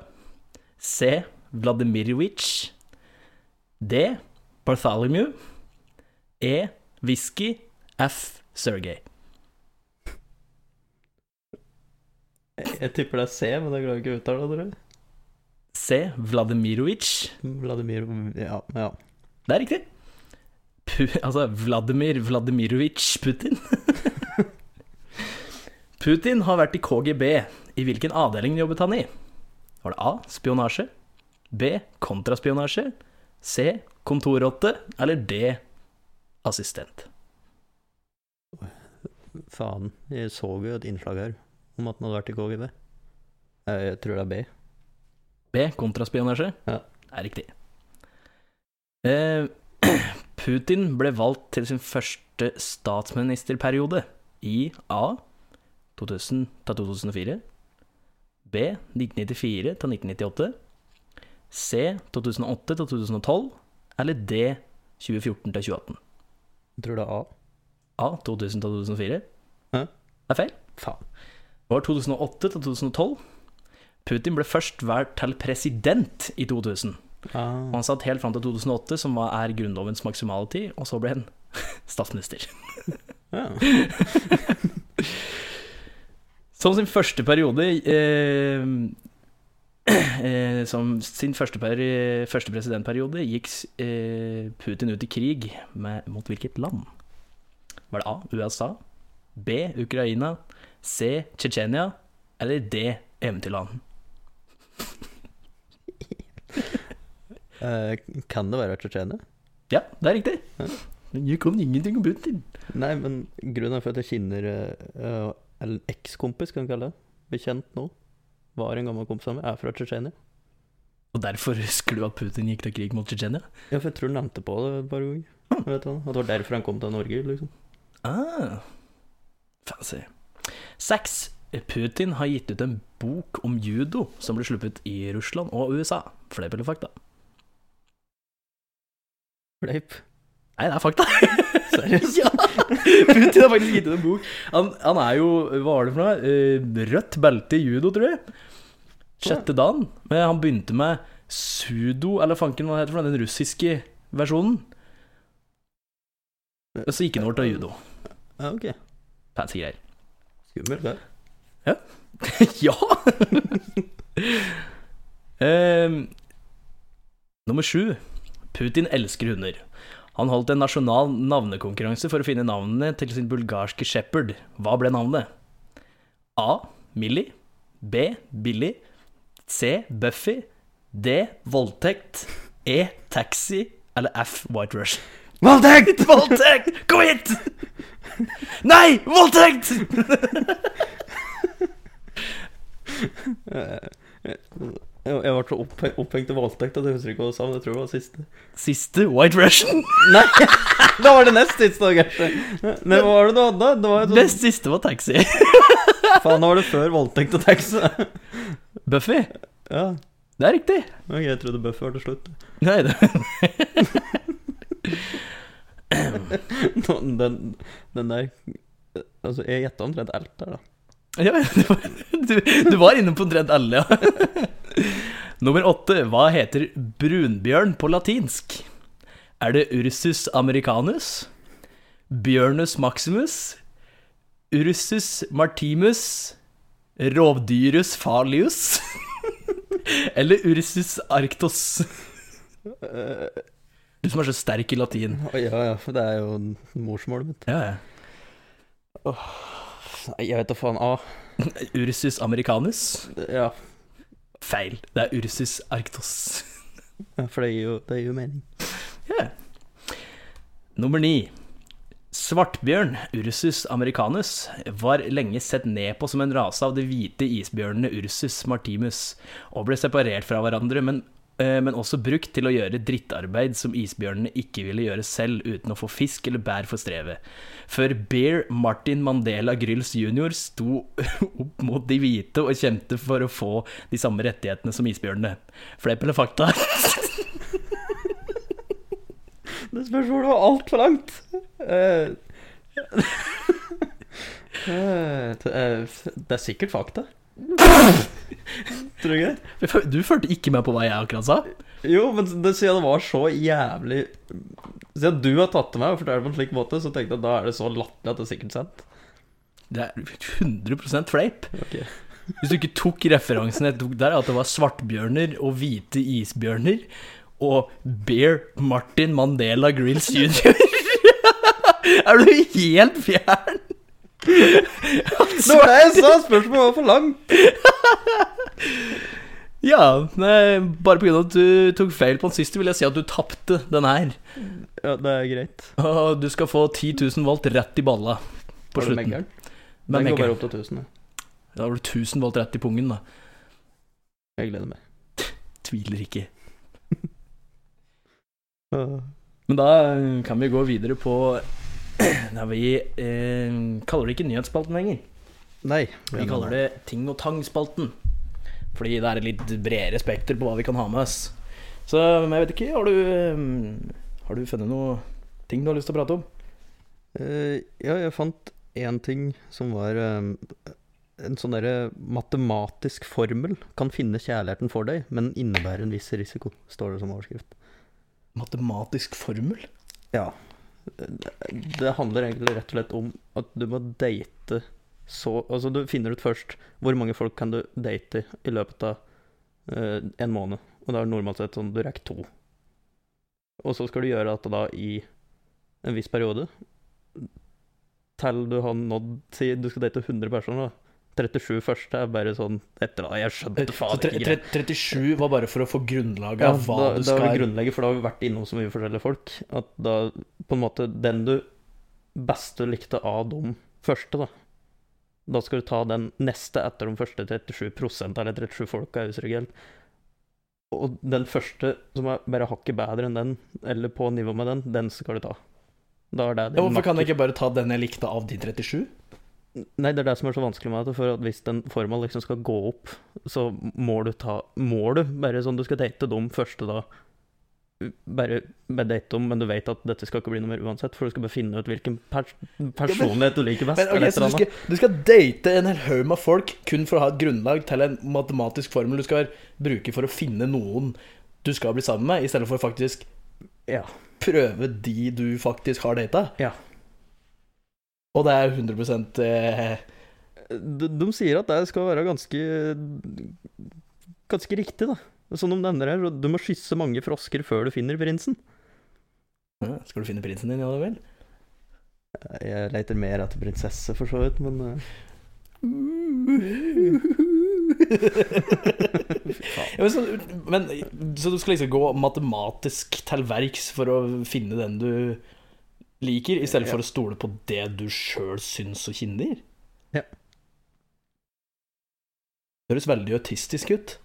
C. Vladimirovic. D. Bartholomew? E. Whisky? F. Sergej? Jeg, tipper det er C, men jeg klarer ikke å uttale det. C. Vladimirovic. Vladimir Ja. ja. Det er riktig. Pu altså Vladimir Vladimirovic Putin. Putin har vært i KGB. I hvilken avdeling jobbet han i? Var det A. Spionasje? B. Kontraspionasje? C. Kontorrotte? Eller D. Assistent? Faen. Jeg så jo et innslag her om at han hadde vært i KGB. Eh, Jeg tror det er B. B. Kontraspionasje? Ja. Det er riktig. Eh, Putin ble valgt til sin første statsministerperiode. i A 2000 til 2004, B 1994 til 1998, C 2008 til 2012, eller D 2014 til 2018? Jeg tror det er A. A 2000 til 2004. Hæ? Det er feil. Faen. Det var 2008 til 2012. Putin ble først valgt til president i 2000. Ah. Og han satt helt fram til 2008, som er grunnlovens maksimale tid, og så ble han statsminister. Ja. Som sin første periode eh, eh, Som sin første, peri første presidentperiode gikk eh, Putin ut i krig med, mot hvilket land? Var det A. USA? B. Ukraina? C. Tsjetsjenia? Eller D. Eventyrland? uh, kan det være Tsjetsjenia? Ja, det er riktig. Ja. Men jeg kan ingenting om Putin. Nei, men grunnen er for at jeg kjenner uh, En ekskompis, kan vi kalle det. Bekjent nå. Var en gammel kompis av meg. Er fra Tsjetsjenia. Og derfor husker du at Putin gikk til krig mot Tsjetsjenia? Ja, for jeg tror han nevnte på det et par ganger. Jeg at det var derfor han kom til Norge, liksom. Ah, fancy. Seks. Putin har gitt ut en bok om judo som ble sluppet i Russland og USA. Fleip eller fakta? Fleip. Nei, det er fakta. Seriøst? ja! Putin har faktisk gitt ut en bok. Han, han er jo Hva var det for noe? Eh, Rødt belte i judo, tror jeg. Sjette dagen. Men han begynte med sudo, eller fanken hva heter for den russiske versjonen. Og så gikk han over til judo. Ja, ok. Fancy greier. Skummelt, det. ja! Ehm, nummer sju. Putin elsker hunder. Han holdt en nasjonal navnekonkurranse for å finne navnene til sin bulgarske shepherd. Hva ble navnet? A. Millie. B. Billy. C. Buffy. D. Voldtekt. E. Taxi. Eller F. White Rush. Voldtekt! Voldtekt! Kom hit! Nei! Voldtekt! Jeg, ble så opphengt i voldtekt at jeg husker ikke hva du sa, men jeg tror det var siste. Siste White Russian. Nei! Da var det nest siste. Men hva var det du hadde? Det var sånn Nest siste var Taxi. Faen, da var det før voldtekt og taxi. Buffy. Ja. Det er riktig. Ok, jeg trodde Buffy var til slutt. Nei, det Den, den der Altså, jeg gjetta omtrent alt der, da. Ja, du, du var inne på omtrent alle, ja. Nummer åtte. Hva heter brunbjørn på latinsk? Er det Ursus americanus? Bjørnus maximus? Ursus martimus? Rovdyrus falius? Eller Ursus arctos? Du som er så sterk i latin. ja, ja, for det er jo morsmålet mitt. Ja, ja. Nei, jeg vet da faen. A. Ursus americanus? Ja, Feil. Det er Ursus arctos. ja, for det gir jo, det gir jo mening. Ja. Nummer ni. Svartbjørn, Ursus americanus, var lenge sett ned på som en rase av de hvite isbjørnene Ursus martimus, og ble separert fra hverandre, men, men også brukt til å gjøre drittarbeid som isbjørnene ikke ville gjøre selv uten å få fisk eller bær for strevet. Før Bear Martin Mandela Grills jr. sto opp mot de hvite og kjempet for å få de samme rettighetene som isbjørnene. Fleip eller fakta? Det spørsmålet var altfor langt. Uh, uh, det er sikkert fakta. Tror du ikke det? Du fulgte ikke med på hva jeg akkurat sa? Jo, men det, siden det var så jævlig Siden du har tatt det med og fortalt på en slik måte, så tenkte jeg at da er det så latterlig at det er sikkert sant. Det er 100 fleip. Okay. Hvis du ikke tok referansen jeg tok der, at det var svartbjørner og hvite isbjørner og Bear Martin Mandela Grills jr. er du helt fjern? Det var det jeg sa! Spørsmålet var for langt. Ja, nei, bare pga. at du tok feil på den siste, vil jeg si at du tapte den her. Ja, det er greit. Og du skal få 10 000 volt rett i balla på Var slutten. Med Den går bare opp til 1000. ja. Da har du 1000 volt rett i pungen, da. Jeg gleder meg. Tviler ikke. Men da kan vi gå videre på Nei, vi eh, kaller det ikke nyhetsspalten lenger. Nei. Vi kaller det Ting og tang-spalten. Fordi det er et litt bredere spekter på hva vi kan ha med oss. Så men jeg vet ikke, har du eh, Har du funnet noe ting du har lyst til å prate om? Uh, ja, jeg fant én ting som var eh, en sånn derre matematisk formel kan finne kjærligheten for deg, men innebærer en viss risiko, står det som overskrift. Matematisk formel? Ja. Det, det handler egentlig rett og slett om at du må date så Altså, du finner ut først hvor mange folk kan du date i løpet av uh, en måned. Og da er det normalt sett sånn du rekker to. Og så skal du gjøre dette da i en viss periode. Til du har nådd Si du skal date 100 personer, da. 37 første er bare sånn etter da, Jeg skjønte faen ikke greit. 37 var bare for å få grunnlaget Ja, av hva da, du da skal grunnlegget, for da har vi vært innom så mye forskjellige folk. At da på en måte Den du beste likte av de første, da. Da skal du ta den neste etter de første 37% eller 37 folka, i husker. Og den første som er bare hakket bedre enn den, eller på nivå med den, den skal du ta. Da er det ja, Hvorfor kan jeg ikke bare ta den jeg likte av de 37? Nei, det er det som er så vanskelig med det. For at hvis en formel liksom skal gå opp, så må du ta Må du bare sånn du skal date dem første da Bare, bare date dem, men du vet at dette skal ikke bli noe mer uansett. For du skal bare finne ut hvilken pers personlighet du liker best. Men, okay, så du skal, du skal date en hel haug med folk kun for å ha et grunnlag til en matematisk formel du skal bruke for å finne noen du skal bli sammen med, i stedet for faktisk Ja. prøve de du faktisk har data. Ja. Og det er 100 eh, De, de sier at det skal være ganske Ganske riktig, da. Som de nevner her, du må skysse mange frosker før du finner prinsen. ja, Skal du finne prinsen din, ja vel? Jeg leter mer etter prinsesse, for så vidt, men eh, ja, så, men Så du skal liksom gå matematisk til verks for å finne den du liker, i stedet for å stole på det du sjøl syns og kjenner? Ja. Det høres veldig autistisk ut.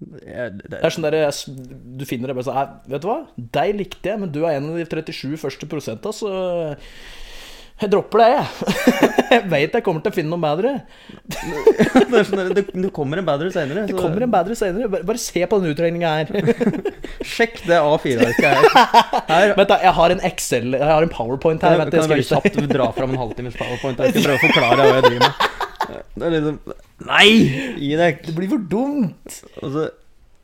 jeg, det, Det er sånn der, Du finner det bare sånn Vet du hva, deg likte jeg, men du er en av de 37 første prosenta, så jeg dropper det, jeg. Jeg vet jeg kommer til å finne noe bedre. det, sånn det, det kommer en bedre seinere. Det kommer en bedre senere. Bare, bare se på den utregninga her. Sjekk det A4-arket her. her Vent, da, jeg har en Excel Jeg har en Powerpoint her. Kan kan jeg skal bare kjapt dra fram en halvtimes powerpoint? her? prøve å forklare hva jeg driver med. Det er liksom Nei! Gi deg. Det blir for dumt. Altså,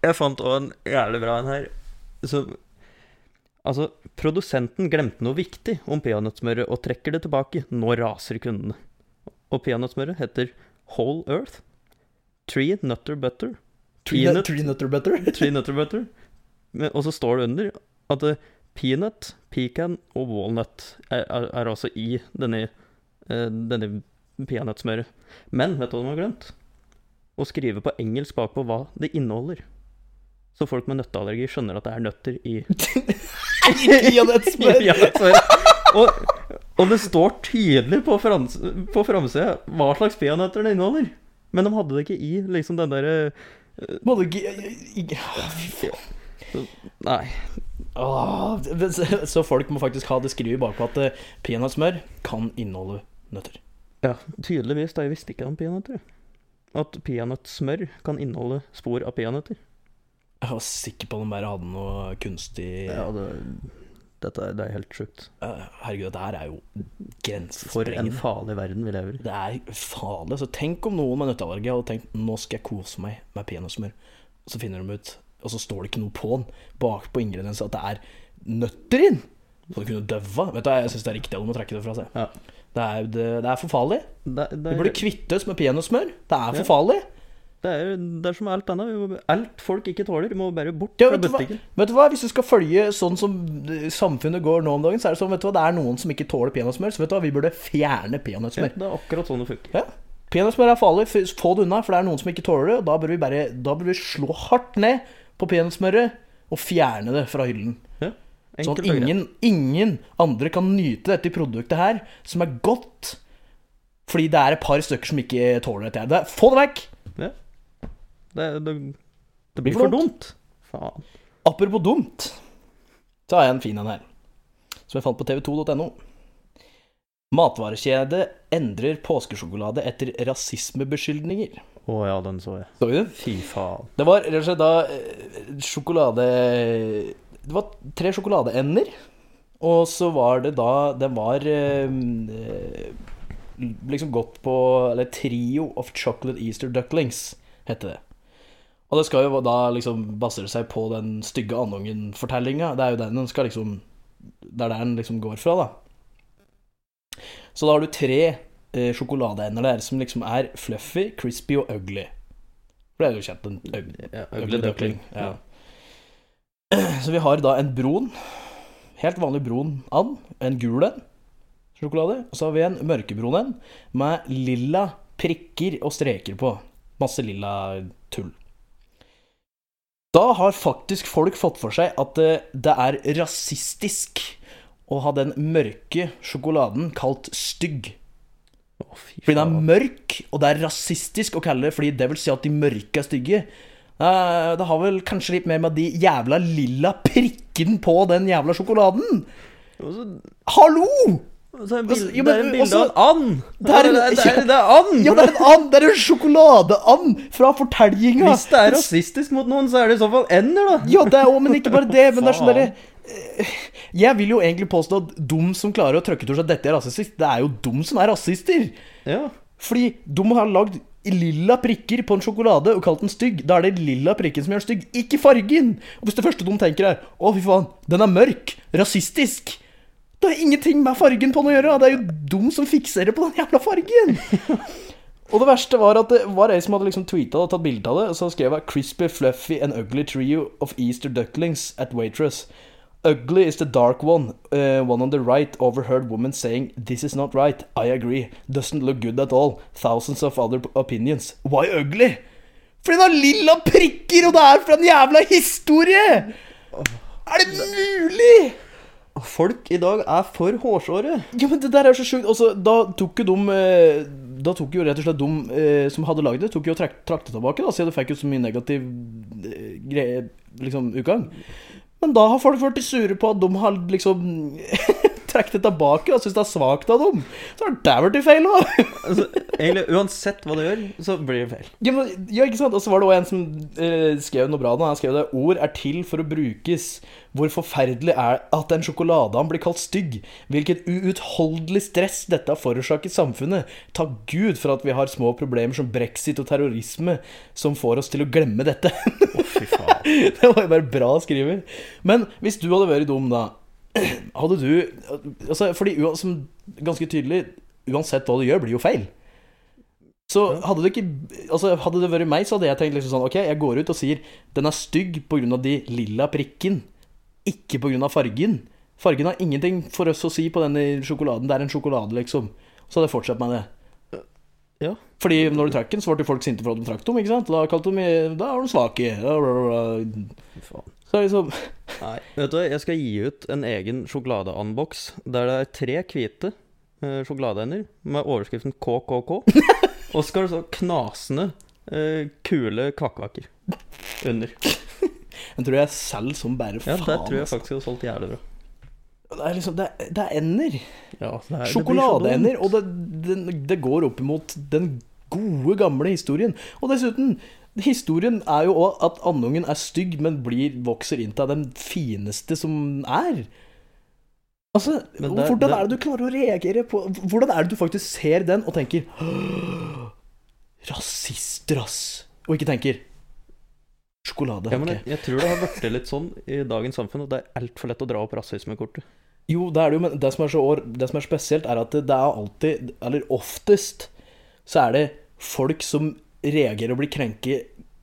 jeg fant òg en jævlig bra en her. Så Altså, produsenten glemte noe viktig om peanøttsmøret og trekker det tilbake. Nå raser kundene. Og peanøttsmøret heter Whole Earth. Tree Nutter Butter. Tree, nut, tree nutter butter. Tree Nutter Butter. Men, og så står det under at uh, peanut, pecan og walnut er, er, er altså i denne, uh, denne peanøttsmøret. Men vet du hva de har glemt? Å skrive på engelsk bakpå hva det inneholder. Så folk med nøtteallergi skjønner at det er nøtter i Peanøttsmør. i peanøttsmøret. Og, og det står tydelig på, frans, på framsida hva slags peanøtter det inneholder. Men de hadde det ikke i liksom den derre faen. Nei. Åh, så- Så folk må faktisk ha det skrevet bakpå at eh, peanøttsmør kan inneholde nøtter. Ja, tydeligvis. Da jeg visste ikke om peanøtter. At peanøttsmør kan inneholde spor av peanøtter. Jeg var sikker på at de bare hadde noe kunstig Ja, det, dette er, det er helt sjukt. Herregud, dette her er jo grensesprengende. For en farlig verden vi lever i. Det er farlig. Så tenk om noen med nøtteallergi hadde tenkt nå skal jeg kose meg med peanøttsmør. Og så finner de ut, og så står det ikke noe på den bak på ingrediensen at det er nøtter inn. Så du kunne døva. Vet du, Jeg syns det er riktig. Du må trekke det fra seg. Ja. Det er, det, det er for farlig. Det, det, Vi burde kvitte oss med peanøttsmør. Det er for Ja. farlig. Det, er, det er som alt annet. Alt folk ikke tåler, må bare bort Ja, fra butikken. vet du hva, Hvis du skal følge sånn som eh, samfunnet går nå om dagen, så er det sånn, vet du hva, det er noen som ikke tåler peanøttsmør. Så vet du hva, vi burde fjerne Ja, det er akkurat sånn det funker. Ja. Peanøttsmør er farlig. Få det unna, for det er noen som ikke tåler det. Og da bør vi bare Da bør vi slå hardt ned på peanøttsmøret og fjerne det fra hyllen. Ja, Sånn at ingen, ingen andre kan nyte dette produktet her, som er godt. Fordi det er et par stykker som ikke tåler dette. få det vekk! Det, det, det blir for dumt. Faen. Apropos dumt, så har jeg en fin en her. Som jeg fant på tv2.no. Matvarekjede endrer påskesjokolade etter rasismebeskyldninger. Å ja, den så jeg. Så du? Fy faen. Det var rett og slett da eh, sjokolade Det var tre sjokoladeender. Og så var det da Den var eh, liksom gått på Eller Trio of Chocolate Easter Ducklings, heter det. Og det skal jo da liksom basere seg på den stygge andungen-fortellinga. Det er jo den den skal liksom Det er der den liksom går fra, da. Så da har du tre eh, sjokoladeender der som liksom er fluffy, crispy og ugly. For det er jo kjent, en ugly, Ja, ugly duckling. Ja. Så vi har da en brun, helt vanlig brun and, en gul en, sjokolade. Og så har vi en mørkebrun en med lilla prikker og streker på. Masse lilla tull. Da har faktisk folk fått for seg at det, det er rasistisk å ha den mørke sjokoladen kalt stygg. Oh, Fordi den er mørk, og det er rasistisk å kalle det fordi det vil si at de mørke er stygge. Eh, Det har vel kanskje litt mer med de jævla lilla prikken på den jævla sjokoladen. Hallo! Altså, det er en bilde av en and! Det er en- det, er, det, er, en and! Ja, det er en and! Det er en sjokoladeand fra fortellinga. Hvis det er rasistisk mot noen, så er det i så fall ender, da. Ja, det er men ikke bare det. Men det er sånn derre Jeg vil jo egentlig påstå at de som klarer å trøkke til seg at dette er rasistisk, det er jo de som er rasister. Ja. Fordi de har lagd lilla prikker på en sjokolade og kalt den stygg. Da er det lilla prikken som gjør den stygg, ikke fargen. Og hvis det første de tenker er 'Å, fy faen, den er mørk. Rasistisk', det har ingenting med fargen på den å gjøre. Det er jo dum som fikser det på den jævla fargen. Og det verste var at det var ei som hadde liksom tweeta og tatt bilde av det. Og så skrev jeg 'Crispy, fluffy and ugly trio of Easter ducklings at waitress'. Ugly is the dark one. Uh, one on the right overheard woman saying, This is not right. I agree. Doesn't look good at all. Thousands of other opinions. Why ugly? Fordi den har lilla prikker, og det er fra en jævla historie! Er det mulig?! Folk i dag er for hårsåre. Ja, men det der er så sjukt. Altså, da tok jo de eh, Da tok jo rett og slett de eh, som hadde lagd det, tok jo det tilbake, da, siden det fikk jo så mye negativ eh, liksom, utgang. Men da har folk vært sure på at de har liksom trukket det tilbake og syns det er svakt av dem. Så har det blitt feil òg. Altså, egentlig, uansett hva du gjør, så blir det feil. Ja, men, ja, ikke sant? Og så var det også en som eh, skrev noe bra. Da. Han skrev det Ord er til for å brukes. Hvor forferdelig er at en sjokoladeand blir kalt stygg? Hvilket uutholdelig stress dette har forårsaket samfunnet. Takk Gud for at vi har små problemer som brexit og terrorisme som får oss til å glemme dette. Å, fy faen. det var jo bare bra skrevet. Men hvis du hadde vært dum, da Hadde du altså, Fordi som ganske tydelig Uansett hva du gjør, blir jo feil. Så hadde det ikke Altså Hadde det vært meg, så hadde jeg tenkt liksom sånn Ok, jeg går ut og sier den er stygg pga. de lilla prikken, ikke pga. fargen. Fargen har ingenting for oss å si på denne sjokoladen. Det er en sjokolade, liksom. Så hadde jeg fortsatt med det. Ja. Fordi når du trakk den, så ble folk sinte for at de trakk dem. ikke sant? Da kalte de Da er de svake. Fy faen. Så liksom Nei, vet du, jeg skal gi ut en egen sjokoladeandboks der det er tre hvite eh, sjokoladeender med overskriften KKK. Og så skal det så knasende eh, kule kvakkvakker under. Den tror jeg selger som bare faen. Ja, det tror jeg altså. faktisk jeg har solgt jævlig bra. Det er liksom Det, er- det er ender. Ja, det er, Sjokoladeender. Og det, det, det går opp imot den gode, gamle historien. Og dessuten, historien er jo òg at andungen er stygg, men blir, vokser inn til den fineste som er. Altså, det- hvordan er det du klarer å reagere på Hvordan er det du faktisk ser den og tenker «Åh, Rasister, ass. Og ikke tenker sjokolade. Ja, jeg, jeg tror det har blitt litt sånn i dagens samfunn at det er altfor lett å dra opp rasismekortet. Jo, det er det jo, men det som er, så, det som er spesielt, er at det, det er alltid, eller oftest, så er det folk som reagerer og blir, krenke,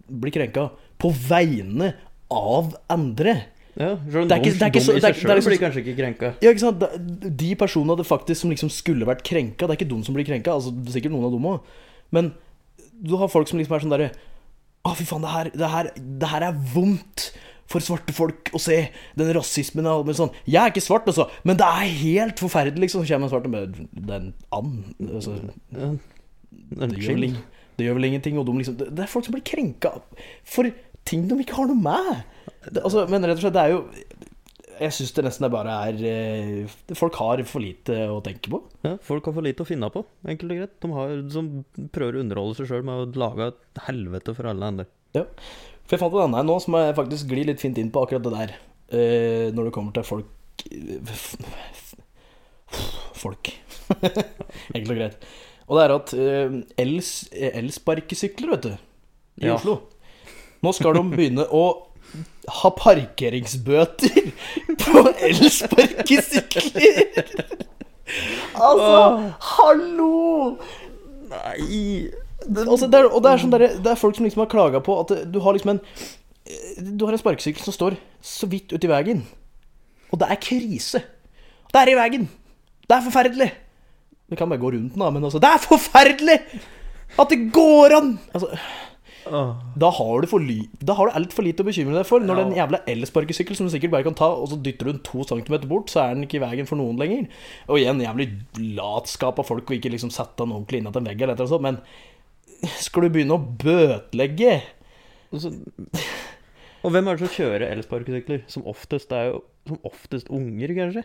blir krenka på vegne av andre. Ja, Det er ikke- det er ikke så- det er- det er liksom- blir kanskje ikke krenka. Ja, ikke sant? De personene det faktisk som liksom skulle vært krenka, det er ikke de som blir krenka, altså det er sikkert noen av dem òg, men du har folk som liksom er sånn derre Å, fy faen, det her, det, her, det her er vondt for svarte folk å se. Den rasismen og sånn. Jeg er ikke svart, altså, men det er helt forferdelig, liksom. Så kommer en svart og bare Det er en and. Altså, en det, gjør vel, ingenting. De liksom, det, det er folk som blir krenka for ting de ikke har noe med. Det, altså, men rett og slett, det er jo Jeg syns det nesten bare er eh, Folk har for lite å tenke på. Ja, folk har for lite å finne på, enkelt og greit. De har, som prøver å underholde seg sjøl med å lage et helvete for alle andre. For jeg fant en annen nå som jeg faktisk glir litt fint inn på akkurat det der. Uh, når det kommer til folk Folk. Enkelt og greit. Og det er at eh, els- elsparkesykler, vet du, i Ja. Oslo Nå skal de begynne å ha parkeringsbøter på elsparkesykler! altså, hallo! Nei Det, altså, det er, og det er, sånn der, det er folk som liksom har klaga på at du har liksom en Du har en sparkesykkel som står så vidt uti veien. Og det er krise. Det er i veien. Det er forferdelig. Det kan bare gå rundt den, da, men altså Det er forferdelig! At det går an! Altså, Åh. da har du for ly Da har du altfor lite å bekymre deg for. Når Ja. jævla elsparkesykkel som du sikkert bare kan ta, og så dytter du den to centimeter bort, så er den ikke i veien for noen lenger. Og igjen, jævlig latskap av folk å ikke liksom sette den ordentlig innat en vegg eller noe sånt, men skal du begynne å bøtelegge Og, og hvem er det som kjører elsparkesykler? Som oftest er jo som oftest unger, kanskje?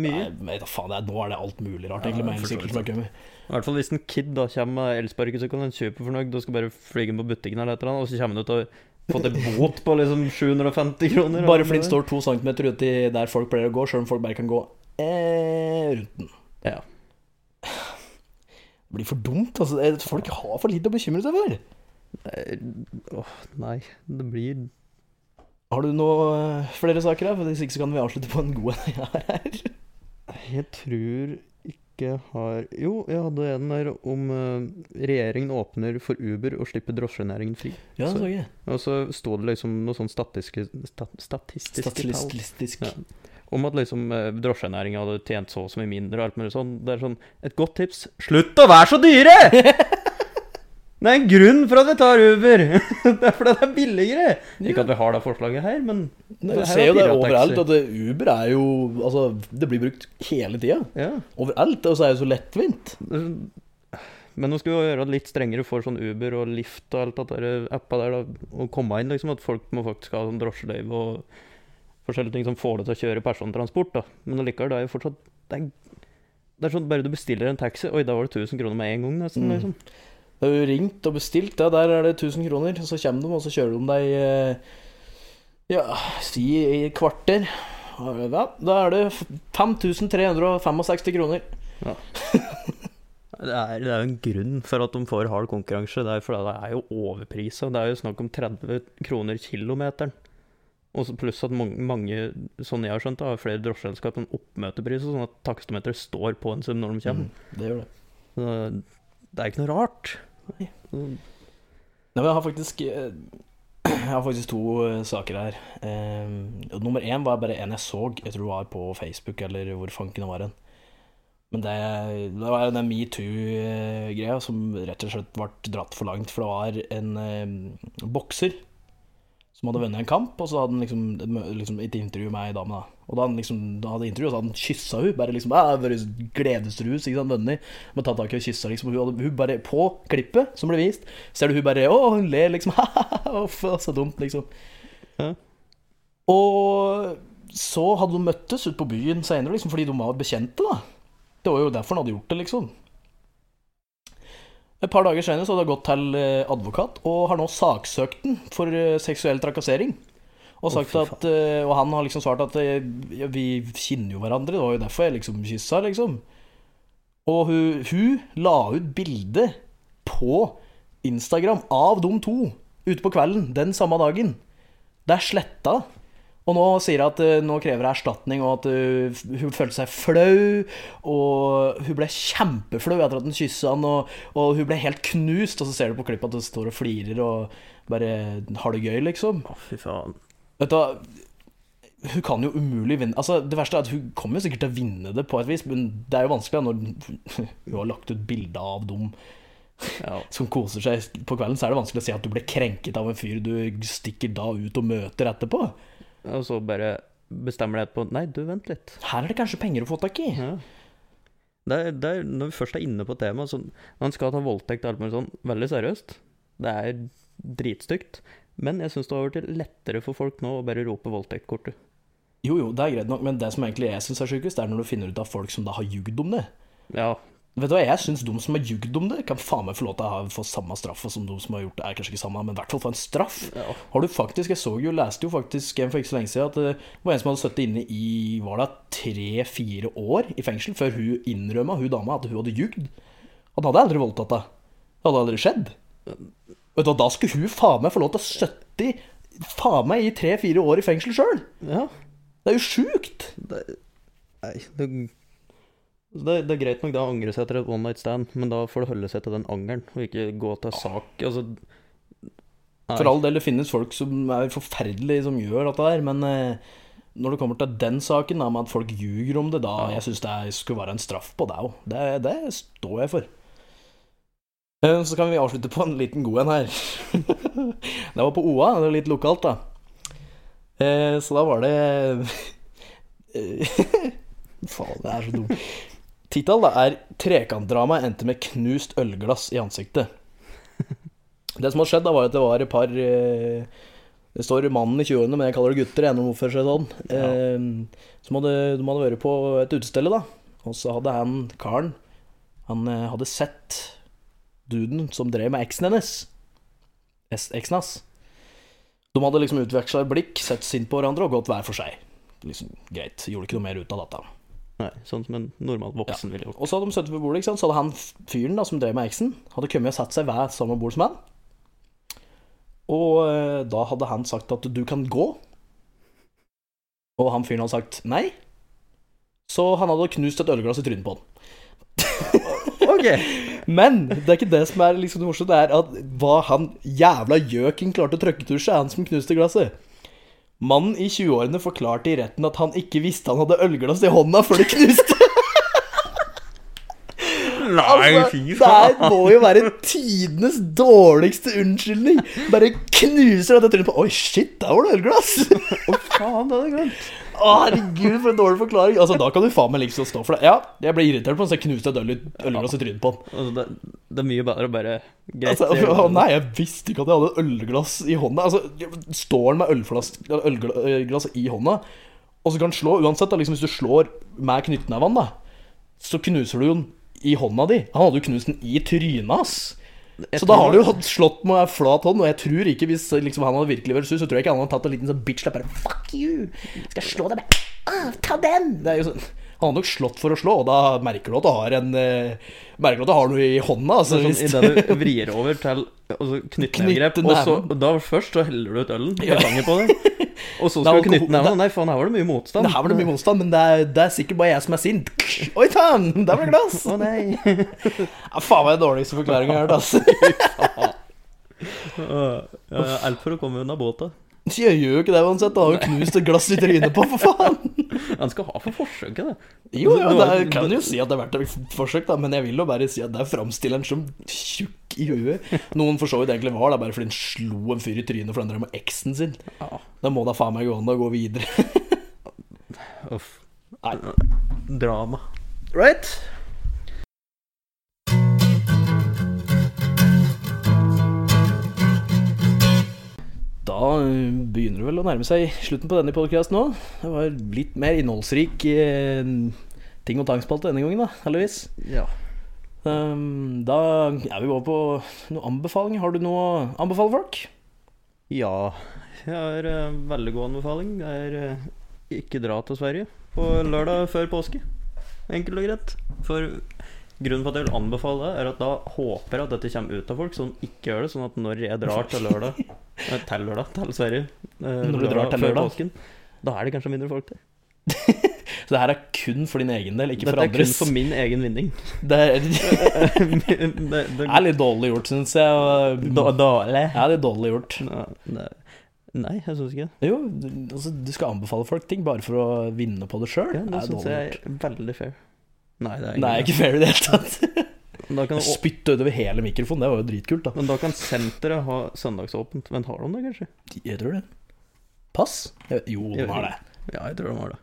Mye. Nei, da faen, det er, nå er det alt mulig rart, egentlig, med for har. I hvert fall hvis en kid da kommer med elsparkesykkel, en superfornøyd, og skal bare flyge inn på butikken eller et eller annet, og så kommer han ut og fått en bot på liksom 750 kroner. Bare fordi den står to centimeter uti der folk pleier å gå, sjøl om folk bare kan gå eh, rundt den. Ja. Det blir for dumt. altså. Folk har for lite å bekymre seg for. Åh, nei. Det blir Har du noe eh, flere saker her? For Hvis ikke så kan vi avslutte på en god en her. Jeg tror ikke jeg har Jo, jeg hadde en der om eh, regjeringen åpner for Uber og slipper drosjenæringen fri. Ja, Så- så jeg. Og så sto det liksom noe sånn statistiske, stat, statistiske tall Statistisk. Ja. om at liksom eh, drosjenæringa hadde tjent så og så mye mindre og alt mulig sånn. Det er sånn Et godt tips slutt å være så dyre! Det er en grunn for at vi tar Uber! det er fordi det er billigere. Ikke at vi har det forslaget her, men Nei, Du ser jo det overalt at Uber er jo Altså, det blir brukt hele tida. ja. Overalt. Og så er det så lettvint. Men nå skal vi jo gjøre det litt strengere for sånn Uber og Lyft og alt det der appa der, Å komme inn liksom at folk må faktisk ha sånn drosjeløyve og forskjellige ting som får det til å kjøre persontransport, da. Men allikevel, det er jo fortsatt det er, det er sånn bare du bestiller en taxi, oi, da var det 1000 kroner med en gang, nesten, Mm. liksom. Det er jo ringt og bestilt, ja, der er det 1000 kroner. Så kommer de, og så kjører de deg eh, Ja, si i kvarter. Ja, da er det 5365 kroner. Det er, det er jo en grunn for at de får hard konkurranse. Det er fordi det er jo overprisa. Det er jo snakk om 30 kroner kilometeren. Og pluss at mange, mange, sånn jeg har skjønt, har flere drosjeselskap en oppmøtepris, sånn at takstometeret står på en sum når de kommer. Mm, det gjør det. Så det er ikke noe rart. Så- Nei, men jeg har faktisk eh, Jeg har faktisk to eh, saker her. Eh, nummer én var bare en jeg så. Jeg tror det var på Facebook, eller hvor fanken var hen. Men det, det var den metoo-greia som rett og slett ble dratt for langt. For det var en eh, bokser som hadde vunnet en kamp, og så hadde han liksom, liksom et intervju med ei dame. da Og da han liksom da hadde intervju, så hadde han kyssa hun Bare liksom, bare gledesrus, ikke sant, vunnet. Men tatt tak i og kyssa, liksom. Hun, hadde, hun bare På klippet som ble vist, ser du hun bare Å, hun ler, liksom. Uff, så dumt, liksom. Hæ? Og så hadde de møttes ute på byen seinere, liksom, fordi de var bekjente, da. Det var jo derfor han hadde gjort det, liksom. Et par dager senere så hadde jeg gått til eh, advokat og har nå saksøkt den for eh, seksuell trakassering. Og, sagt oh, at, eh, og han har liksom svart at ja, vi kjenner jo hverandre, det var jo derfor jeg liksom kyssa, liksom. Og hun, hun la ut bilde på Instagram av de to ute på kvelden den samme dagen. Det er sletta. Og nå sier hun at eh, nå krever hun erstatning, og at eh, hun følte seg flau. Og hun ble kjempeflau etter at han kyssa han, og, og hun ble helt knust. Og så ser du på klippet at hun står og flirer og bare har det gøy, liksom. Å, fy faen. Vet du hun kan jo umulig vinne Altså, Det verste er at hun kommer jo sikkert til å vinne det på et vis, men det er jo vanskelig når hun har lagt ut bilde av dem Ja. som koser seg på kvelden, så er det vanskelig å si at du ble krenket av en fyr du stikker da ut og møter etterpå. Og så bare bestemmer deg på Nei, du, vent litt. Her er det kanskje penger å få tak i. Ja. Det er, det er, når vi først er inne på temaet sånn, Man skal ta voldtekt og alt mulig sånn veldig seriøst. Det er dritstygt. Men jeg syns det har blitt lettere for folk nå å bare rope voldtektkortet. Jo, jo, det er greit nok, men det som egentlig jeg syns er sjukest, er når du finner ut av folk som da har jugd om det. Ja, Vet du hva, Jeg syns de som har ljugd om det, kan faen meg få lov til å få samme straff som de som har gjort det. Er kanskje ikke samme, men i hvert fall få en straff. Ja. Har du faktisk, Jeg så jo, leste jo faktisk en for ikke så lenge siden at det var en som hadde sittet inne i var det tre-fire år i fengsel før hun innrømma, hun dama, at hun hadde ljugd. Han hadde aldri voldtatt henne. Det hadde aldri skjedd. Vet du hva, Da skulle hun faen meg få lov til å sitte faen meg i tre-fire år i fengsel sjøl. ja. Det er jo sjukt. Det, nei, det, det, det er greit nok da å angre seg etter et one night stand, men da får det holde seg til den angeren, og ikke gå til sak. Altså. For all del, det finnes folk som er forferdelige som gjør dette der, men eh, når det kommer til den saken, da, med at folk ljuger om det, da Ja. jeg syns det skulle være en straff på deg òg. Det, det står jeg for. Eh, Så kan vi avslutte på en liten god en her. det var på OA, det er litt lokalt, da. Eh, Så da var det Faen, det er så dumt. Tittel er 'Trekantdramaet endte med knust ølglass i ansiktet'. Det som har skjedd, da var at det var et par eh, Det står mannen i 20-årene, men jeg kaller det gutter. Jeg hvorfor de sånn. ja. som hadde, de hadde vært på et utested, da. Og så hadde han karen Han eh, hadde sett duden som drev med eksen hennes. Eksen hans. De hadde liksom utveksla blikk, sett sint på hverandre og gått hver for seg. Liksom, Greit. Gjorde ikke noe mer ut av dette. Nei, sånn som en normal voksen ville gjort. Og så hadde de sittet ved bordet, ikke sant? så hadde han fyren da, som drev med eksen, hadde kommet og satt seg ved samme bord som han. Og eh, da hadde han sagt at du kan gå. Og han fyren hadde sagt nei. Så han hadde knust et ølglass i trynet på han. Ok! Men det er ikke det som er liksom det morsomme. Det er at hva han jævla gjøken klarte å trøkke til seg, han som knuste glasset. Mannen i 20-årene forklarte i retten at han ikke visste han hadde ølglass i hånda før det knuste. Altså, det må jo være tidenes dårligste unnskyldning. Bare knuser dette trynet på Oi, shit, der var det ølglass! Å, faen, det hadde jeg glemt. Å, herregud, for en dårlig forklaring. Altså, Da kan du faen meg liksom stå for det. Ja, jeg ble irritert på den, så jeg knuste et øl, ølglass i trynet på den. Altså, det, det er mye bedre å bare Greit. Altså, å nei, jeg visste ikke at jeg hadde ølglass i hånda. Altså, Står han med ølglass i hånda, og så kan han slå uansett. Da, liksom Hvis du slår med knyttneven, da, så knuser du den i hånda di. Han hadde jo knust den i trynet hans. Så da har du jo slått med flat hånd, og jeg tror ikke hvis liksom, han hadde virkelig vært sur, så tror jeg ikke han hadde tatt en liten sånn bitch-lapp bare Fuck you! Skal jeg slå deg med ah, Ta den! Det er jo sånn han hadde nok slått for å slå, og da merker du at du har en eh, Merker du at du har noe i hånda. Altså, Sånn, hvis- Idet du vrir over til altså, knyttnevegrep, og så og da først så heller du ut ølen Ja. på det. Og så skal du knytte neven. Nei, faen, her var det mye motstand. Her var det mye motstand, men det er, det er sikkert bare jeg som er sint. Oi sann, der ble det glass! Å nei. Ja, faen meg den dårligste forklaringa jeg har hørt, altså. Alt for å komme unna båta. Jeg gjør jo ikke det uansett. Da har jo knust et glass i trynet på, for faen. Han skal ha for forsøket, det. Jo, jo, Det er, kan jo si at det er verdt et forsøk, da, men jeg vil jo bare si at det er framstilleren som tjukk i huet. Noen for så vidt egentlig var det, bare fordi han slo en fyr i trynet fordi han drev med eksen sin. Ja. Da må da faen meg gå an å gå videre. Uff. Nei. Drama. Right? Da begynner det vel å nærme seg slutten på denne podkasten nå. Det var litt mer innholdsrik eh, ting- og tangspalte denne gangen, da, heldigvis. Ja. Um, da er vi over på noen anbefalinger. Har du noe å anbefale folk? Ja, jeg har uh, veldig god anbefaling. Det er uh, ikke dra til Sverige på lørdag før påske. Enkelt og greit. For grunnen for at jeg vil anbefale det, er at da håper jeg at dette kommer ut av folk som ikke gjør det. Sånn at når jeg drar til lørdag eh, Til lørdag, til Sverige eh, Når du drar til lørdag. påsken, da er det kanskje mindre folk der. Så det her er kun for din egen del, ikke Dette for er kun for min egen vinning. Det er, det, er litt dårlig gjort, syns jeg. dårlig. Ja, det er dårlig gjort. Nei, nei, jeg syns ikke det. Jo, altså, du skal anbefale folk ting bare for å vinne på det sjøl. Ja, det syns jeg er veldig fair. Nei, det er Nei, ikke fair i det hele tatt. Kan, Spytte utover hele mikrofonen, det var jo dritkult, da. men da kan senteret ha søndagsåpent. Men har de det, kanskje? Jeg tror det. Pass? Jeg Jo, de har det. Ja, jeg tror de har det.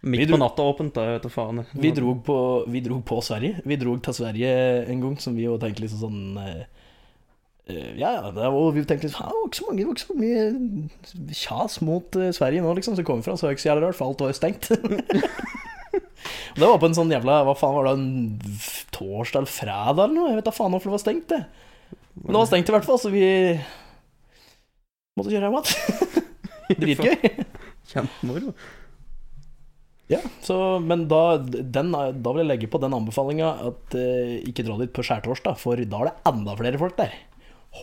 Midt dro- på natta åpent, da, vet du faen. Vi dro, på, vi dro på Sverige. Vi dro til Sverige en gang som vi jo tenkte liksom sånn eh, Eh, Ja, ja, det var, og vi tenkte liksom, det var ikke så mange, ikke så mye kjas mot eh, Sverige nå, liksom. Så kom vi fra, så var det ikke så jævlig rart, for alt var jo stengt. Det var på en sånn jævla Hva faen var det, en torsdag eller fredag eller noe? Jeg vet da faen hvorfor det var stengt, det. Men det var stengt i hvert fall, så vi måtte kjøre hjem igjen. Dritgøy. Kjempemoro. Ja, så, men da, den, da vil jeg legge på den anbefalinga at eh, ikke dra dit på skjærtorsdag, for da er det enda flere folk der.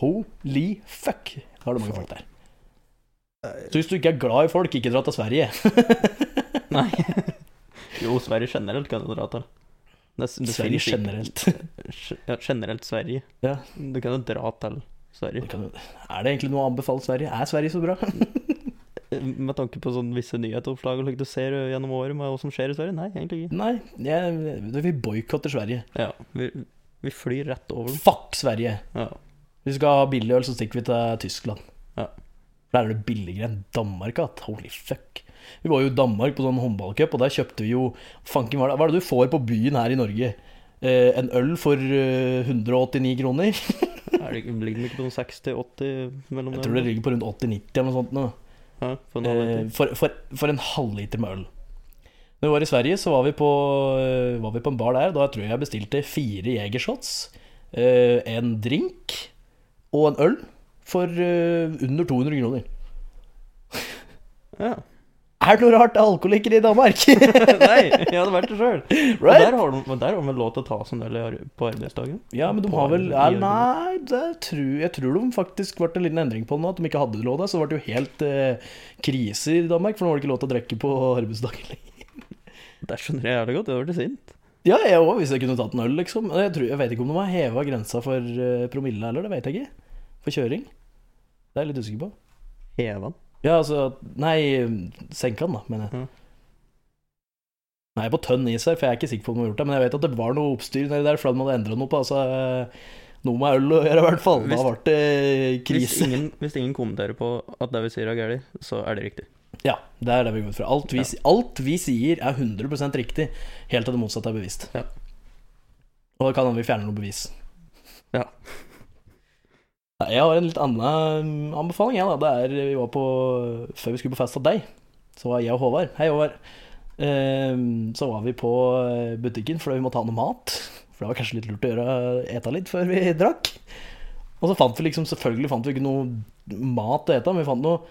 Holy fuck, da er det mange folk der. Så hvis du ikke er glad i folk, ikke dra til Sverige. Nei. Jo, Sverige generelt kan du dra til. Det, det Sverige generelt. Ja, generelt Sverige. Ja, Du kan jo dra til Sverige. kan, er det egentlig noe å anbefale Sverige? Er Sverige så bra? Med tanke på sånn visse nyhetsoppslag og du ser gjennom året med hva som skjer i Sverige? Nei, egentlig ikke. Nei, jeg, vi boikotter Sverige. Ja, vi, vi flyr rett over. Fuck Sverige. Ja. Hvis vi skal ha billig øl, så stikker vi til Tyskland. Ja. Der er det billigere enn Danmark. At. Holy fuck. Vi var jo i Danmark på sånn håndballcup, og der kjøpte vi jo Fanken, hva er det, du får på byen her i Norge? Eh, en øl for eh, 189 kroner? Er det, ligger det ikke på noen 60-80 mellom Jeg tror det ligger på rundt 80-90 eller noe sånt nå. Ja, for en Eh, for, for, for en halvliter med øl. Når vi var i Sverige, så var vi på, eh, var vi på en bar der. Da tror jeg jeg bestilte fire Jegershots, eh, en drink og en øl for eh, under 200 kroner. Ja. Er det noe rart det er alkoholikere i Danmark? Nei, jeg hadde vært det sjøl. Right? Der har de, der har de lov til å ta sånn øl i på arbeidsdagen? ja, men de har vel ja, Nei, tror, jeg tror de faktisk ble en liten endring på det nå. At de ikke hadde lov der. Så ble det jo helt eh, krise i Danmark, for nå var det ikke lov til å drikke på arbeidsdagen lenger. Det skjønner jeg jævlig godt. Jeg blitt sint. Ja, jeg òg, hvis jeg kunne tatt en øl, liksom. Jeg, tror, jeg vet ikke om de har heva grensa for eh, promille heller, det vet jeg ikke. For kjøring. Det er jeg litt usikker på. Hevan. Ja, altså Nei, senka den, da, mener jeg. Ja. Nei, på tønn is her, for jeg er ikke sikker på om de har gjort det. Men jeg vet at det var noe oppstyr nedi der, for de hadde endra noe på altså, Noe med øl å gjøre, i hvert fall. Da ble det Hvis ingen, hvis ingen kommenterer på at det vi sier er galt, så er det riktig. Ja, det er det vi går ut fra. Alt vi, Ja. alt vi sier, er 100% riktig, helt til det motsatte er bevisst. Ja. Og da kan vi fjerne noe bevis. Ja. Jeg har en litt annen mm, anbefaling. Jeg, da. Det er, vi var på, før vi skulle på fest hos deg, så var jeg og Håvard Hei, Håvard. Ehm, så var vi på eh, butikken fordi vi måtte ha noe mat. For det var kanskje litt lurt å gjøre ete litt før vi drakk. Og så fant vi liksom Selvfølgelig fant vi ikke noe mat å ete, men vi fant noe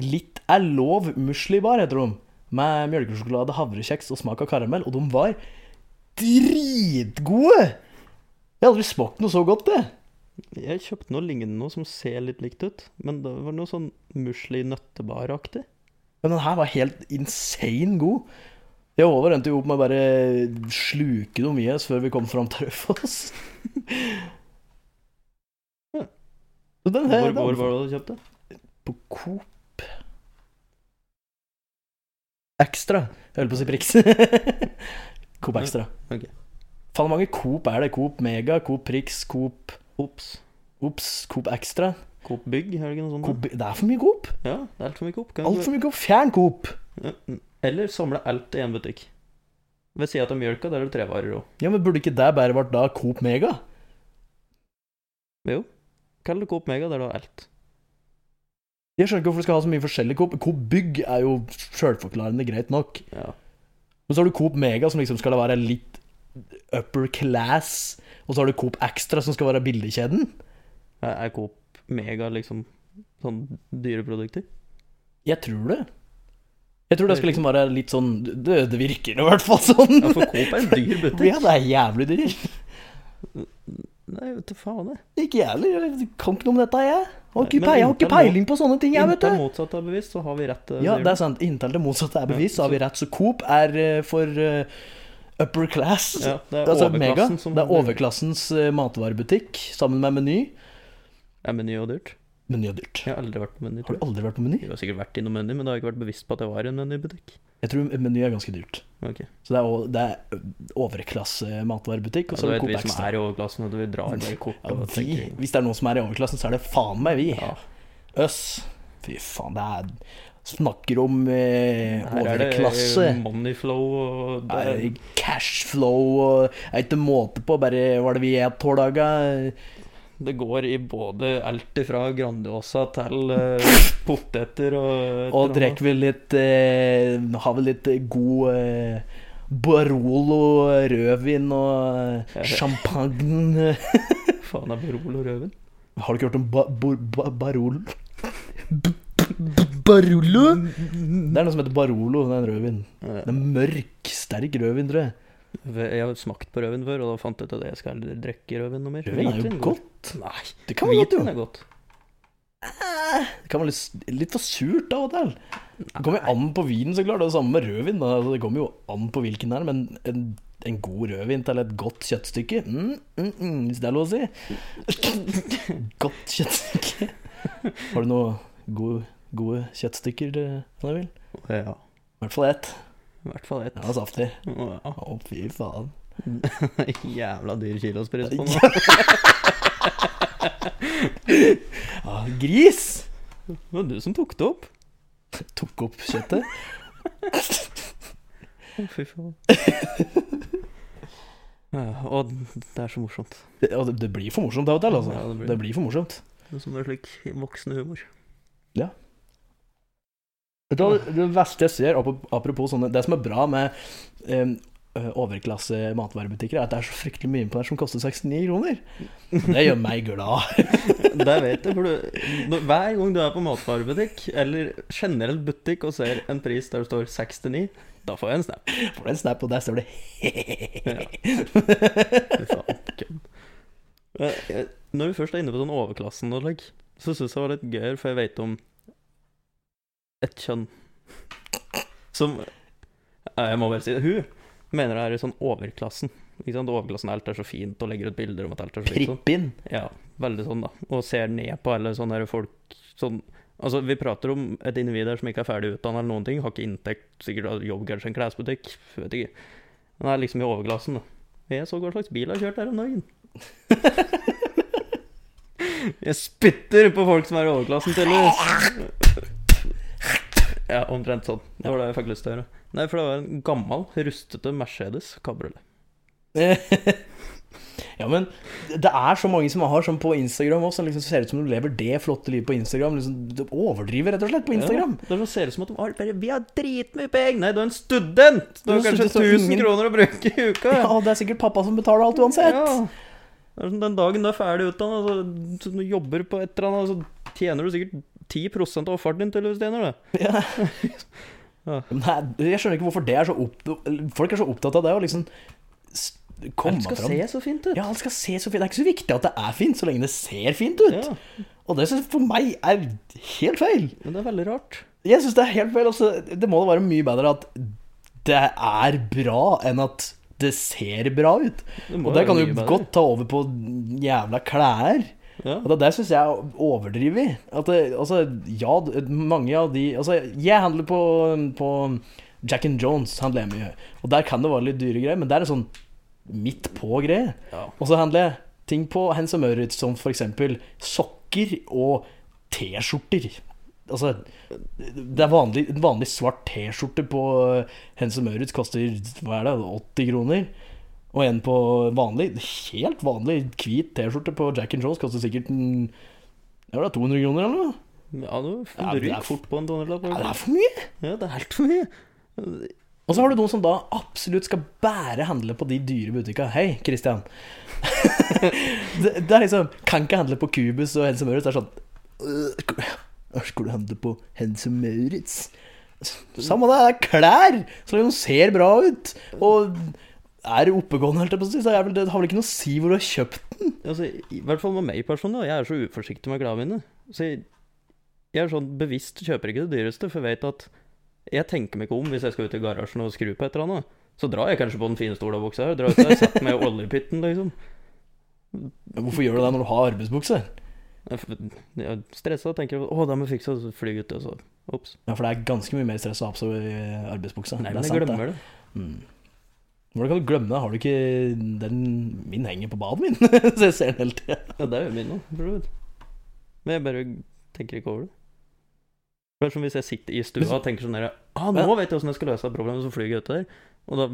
Litt er lov muslibar, heter de. Med melkesjokolade, havrekjeks og smak av karamell. Og de var dritgode! Jeg har aldri smakt noe så godt, det. Jeg kjøpte noe lignende noe som ser litt likt ut, men det var noe sånn musli nøttebar-aktig. Men den her var helt insane god. Jeg overendte jo opp med å bare sluke noe mye før vi kom fram til Raufoss. Ja. Så den her, Hvor, hvor var det du kjøpte? På Coop Extra. Jeg holdt på å si Prix. Coop Extra. Ok. Faen, hvor mange Coop er det? Coop Mega, Coop Prix, Coop Ops. Ops, Coop Extra. Coop Bygg, er det ikke noe sånt? Coop, det er for mye Coop. Ja, det er altfor mye Coop. Altfor mye Coop. Fjern Coop. Ja, Eller samle alt i én butikk. Ved sida av mjølka, der er det trevarer òg. Ja, men Burde ikke det bare vært da Coop Mega? Jo. Kall det Coop Mega, der du har alt. Jeg skjønner ikke hvorfor du skal ha så mye forskjellig Coop. Coop Bygg er jo sjølforklarende greit nok. Ja. Men så har du Coop Mega, som liksom skal være litt upper class. Og så har du Coop Extra, som skal være billigkjeden. Er Coop Mega liksom sånn dyre produkter? Jeg tror det. Jeg tror det skal liksom være litt sånn Det, det virker i hvert fall sånn. Ja, for Coop er en dyr butikk. Ja, det er jævlig dyr. Nei, vet du faen det. Ikke jeg heller. Jeg kan ikke noe om dette, jeg. Har ikke, Nei, jeg har ikke peiling på sånne ting, jeg, vet du. Inntil det motsatt er bevist, så har vi rett. Ja, det er sant. Inntil det motsatte er bevist, så har vi rett. Så Coop er eh, for eh, upper class. Ja, det er altså Mega. overklassen Det er overklassens eh, matvarebutikk sammen med Meny. Er Meny og dyrt? Meny er dyrt. Jeg har aldri vært på Meny. Har du aldri vært på Meny? Jeg har sikkert vært innom Meny, men jeg har ikke vært bevisst på at jeg var i en Meny-butikk. Jeg tror Meny er ganske dyrt. Okay. Så det er, det er overklasse matvarebutikk, og Ja, du vet vi som er i overklassen, og vi drar bare kort Ja, vi, hvis det er noen som er i overklassen, så er det faen meg vi. ja. Øss. Fy faen, det er Snakker om eh, Her er det overklasse. moneyflow og det Cashflow og er ikke måte på. Bare hva er det vi et år dager? Det går i både alt fra Grandiosa til eh, poteter og Og drikker vi litt eh, Har vi litt god eh, Barolo rødvin og eh, champagne. Faen, er Barolo rødvin. Har du ikke hørt om ba, bo, ba, Barolo? Barolo? Det er noe som heter Barolo, det er en rødvin. Det er mørk, sterk rødvin, tror jeg. Jeg har smakt på rødvin før, og da fant jeg ut at jeg skal drikke rødvin noe mer. Rødvin er jo Hvitvin går. godt. Nei, Det kan være godt, jo. er godt. Det kan være litt, litt for surt av og til. Det kommer jo an på vinen, så klart. Det er det samme med rødvin. Da. Altså, Det kommer jo an på hvilken det er, men en, en god rødvin til et godt kjøttstykke mm, mm, mm, Hvis det er lov å si. godt kjøttstykke. Har du noe gode, gode kjøttstykker, Anne Vil? Ja, I hvert fall ett. i hvert fall ett. Ja, saftig. Ja. Å, fy faen. Jævla dyr kilospris på nå. ja, gris! Det var du som tok det opp. Tok opp kjøttet. Å, fy faen. Ja, og det er så morsomt. Det, det, blir for morsomt av og til, altså. Ja, det blir- det blir for morsomt. Det er som en slik voksenhumor. Vet du det- verste jeg ser, apropos sånne Det som er bra med um, overklasse matvarebutikker, er at det er så fryktelig mye på der som koster 69 kroner. Det gjør meg glad. Det vet jeg, for du, hver gang du er på matvarebutikk, eller generell butikk, og ser en pris der det står 69, da får jeg en snap. Får er en snap, og der står det Ja. Eh, eh, Når vi først er inne på sånn overklassen, så syns jeg det var litt gøy, for jeg vet om et kjønn som Jeg må bare si det. Hun mener det er i sånn overklassen. Ikke sant? Overklassen alt er så fint, og legger ut bilder om at alt er så fint. Sånn. Pripp inn. Ja, veldig sånn, da. Og ser ned på alle sånne folk sånn Altså, vi prater om et individ her som ikke er ferdig utdannet eller noen ting. Har ikke inntekt, sikkert har jobb kanskje en klesbutikk. Vet ikke. Han er liksom i overklassen, da. Jeg så hva slags bil jeg har kjørt her om dagen. Jeg spytter på folk som er i overklassen, tydeligvis. Ja, omtrent sånn. Det var det jeg fikk lyst til å gjøre. Nei, for det var en gammel, rustete Mercedes kabriolet. ja, men det er så mange som har sånn på Instagram også, som liksom ser ut som de lever det flotte livet på Instagram. Liksom, de overdriver rett og slett på Instagram. Ja, det sånn ser ut som at de har bare Vi har dritmye penger! Nei, du er en student! Du har kanskje student, 1000 ingen- kroner å bruke i uka. Ja, det er sikkert pappa som betaler alt uansett. Ja. Sånn, den dagen du er ferdig utdanna, så, så du jobber på et eller annet, så tjener du sikkert 10 av farten din til du tjener det. Ja. Nei, jeg skjønner ikke hvorfor det er så opp... Folk er så opptatt av det å liksom komme Alt skal fram. se så fint ut. Ja, alt skal se så fint Det er ikke så viktig at det er fint, så lenge det ser fint ut. Ja, Og det synes jeg for meg er helt feil. men det er veldig rart. Jeg synes det er helt feil. Altså, det må da være mye bedre at det er bra, enn at det ser bra ut. Det Og det kan du jo godt ta over på jævla klær. Ja. Og det der syns jeg er overdrevet. At det, altså, ja, mange av de Altså, jeg handler på, på Jack and Jones, handler jeg mye. Og der kan det være litt dyre greier, men det er det sånn midt på-greie. Ja. Og så handler jeg ting på Hens og Maurits som for eksempel sokker og T-skjorter. Altså, det er vanlig, en vanlig svart T-skjorte på Hens og Maurits koster hva er det, 80 kroner. Og en på vanlig, helt vanlig hvit T-skjorte på Jack and Jones koster sikkert en, ja, det er 200 kroner eller noe. Ja, du Ja, det er fort på en donnerlapp. Ja, det er for mye. Ja, det er helt for mye. Og så har du noen som da absolutt skal bære handle på de dyre butikkene. Hei, Christian. det, det er liksom Kan ikke handle på Cubus og Hense Maurits. Det er sånn «Øh, skal du- handle på Hense Maurits? Samme det, det er klær! Så de ser bra ut. Og er oppegående, helt, så jeg vil, det har vel ikke noe å si hvor du har kjøpt den. Altså, I hvert fall med meg personlig, da. jeg er så uforsiktig med klærne mine. Så jeg, jeg er sånn bevisst kjøper ikke det dyreste, for jeg vet at jeg tenker meg ikke om hvis jeg skal ut i garasjen og skru på et eller annet. Så drar jeg kanskje på den fine stolabuksa her. Drar ut der, setter meg i oljepytten, liksom. Men Hvorfor gjør du det når du har arbeidsbukse? Jeg er stressa og tenker å, det må jeg fikse, og fly ut, og så ops. Ja, for det er ganske mye mer stress å ha på seg arbeidsbuksa. Nei, men jeg glemmer det. det. Mm. Hvordan kan du glemme? Har du ikke den Min henger på badet min, så jeg ser den hele tida. Ja, det er jo min vidt. Men jeg bare tenker ikke over det. Det er som hvis jeg sitter i stua og tenker sånn der ah, nå vet jeg åssen jeg skal løse det problemet, så flyr jeg ut der. Og da,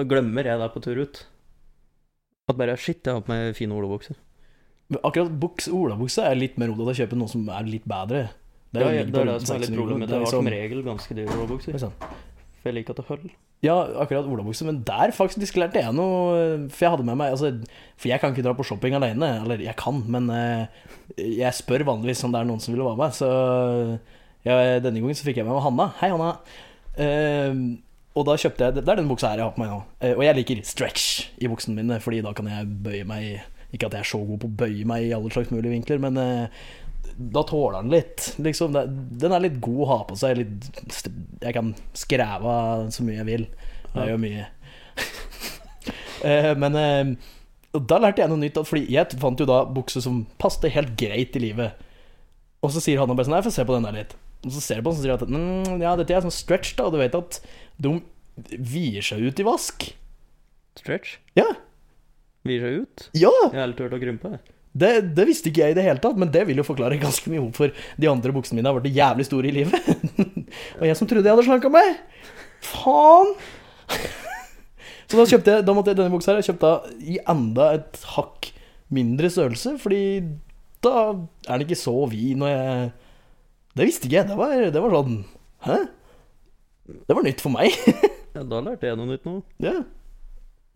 da glemmer jeg det på tur ut. At bare Shit, jeg har på meg fine olabukser. Akkurat buks, olabukse er litt mer opptatt å kjøpe noe som er litt bedre. Det er, ja, det, er det som er litt 600 problemet. Det var som regel ganske dyre olabukser. For jeg liker at det holder. Ja, akkurat olabukse, men der faktisk lærte jeg noe For jeg hadde med meg altså, For jeg kan ikke dra på shopping alene. Eller jeg kan, men eh, jeg spør vanligvis om det er noen som vil være med. Så ja, denne gangen så fikk jeg med meg Hanna. Hei, Hanna. Eh, og da kjøpte jeg Det er den buksa her jeg har på meg nå. Eh, og jeg liker stretch i buksene mine, Fordi da kan jeg bøye meg Ikke at jeg er så god på å bøye meg i alle slags mulige vinkler, men eh, da tåler den litt. Liksom, den er litt god å ha på seg. Litt, jeg kan skreve så mye jeg vil. Det er jo mye. Eh, men eh, da lærte jeg noe nytt. Fordi jeg fant jo da bukse som passet helt greit i livet. Og så sier han bare sånn Nei, få se på den der litt. Og så ser du på den og sier at mm, ja, dette er sånn stretch, da. Og du vet at de vier seg ut i vask. Stretch? Ja. Vier seg ut? Ja! Jeg har aldri hørt å krympe. Det, det visste ikke jeg i det hele tatt, men det vil jo forklare ganske mye hvorfor de andre buksene mine har vært jævlig store i livet. og jeg som trodde jeg hadde slanka meg. Faen! Så da kjøpte jeg Da måtte jeg denne buksa her Jeg kjøpte i enda et hakk mindre størrelse, fordi da er den ikke så vid når jeg Det visste ikke jeg. Det var, det var sånn Hæ? Det var nytt for meg. Ja, da lærte jeg noe nytt nå. ja.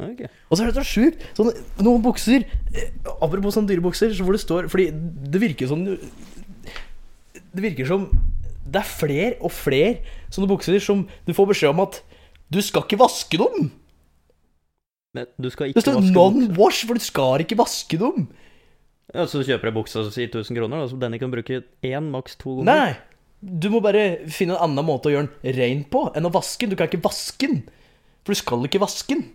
Ja, ok. Og så er det så sjukt. Sånn, noen bukser eh, Apropos sånne dyre bukser, så hvor det står Fordi det virker sånn Det virker som det er flere og flere sånne bukser som du får beskjed om at du skal ikke vaske dem. Men du skal Det vaske står vaske står non-wash, for du skal ikke vaske dem. Ja, så du kjøper jeg buksa som sier 1000 kroner, da, så denne kan bruke én, maks to ganger. Nei. Du må bare finne en annen måte å gjøre den rein på enn å vaske den. Du kan ikke vaske den. For du skal ikke vaske den.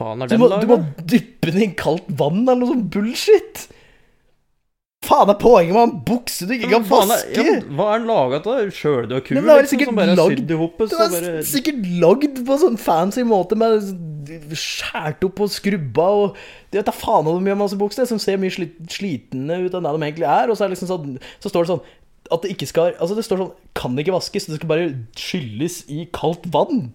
Faen, er Du den må, du må dyppe den i kaldt vann eller noe sånn bullshit. Faen er poenget med en bukse du ikke kan er- vaske? Ja, hva er den laga av? Sjøl du har kul, Den er liksom, sikkert som bare er lagd- hopet, Det så bare sikkert lagd på sånn fancy måte med skåret opp og skrubba og Du vet da faen hva de gjør med bukser som ser mye slit, slitne ut enn det de egentlig er. Og så, er liksom sånn, så står det sånn at det ikke skal Altså det står sånn Kan ikke vaskes, det skal bare skylles i kaldt vann.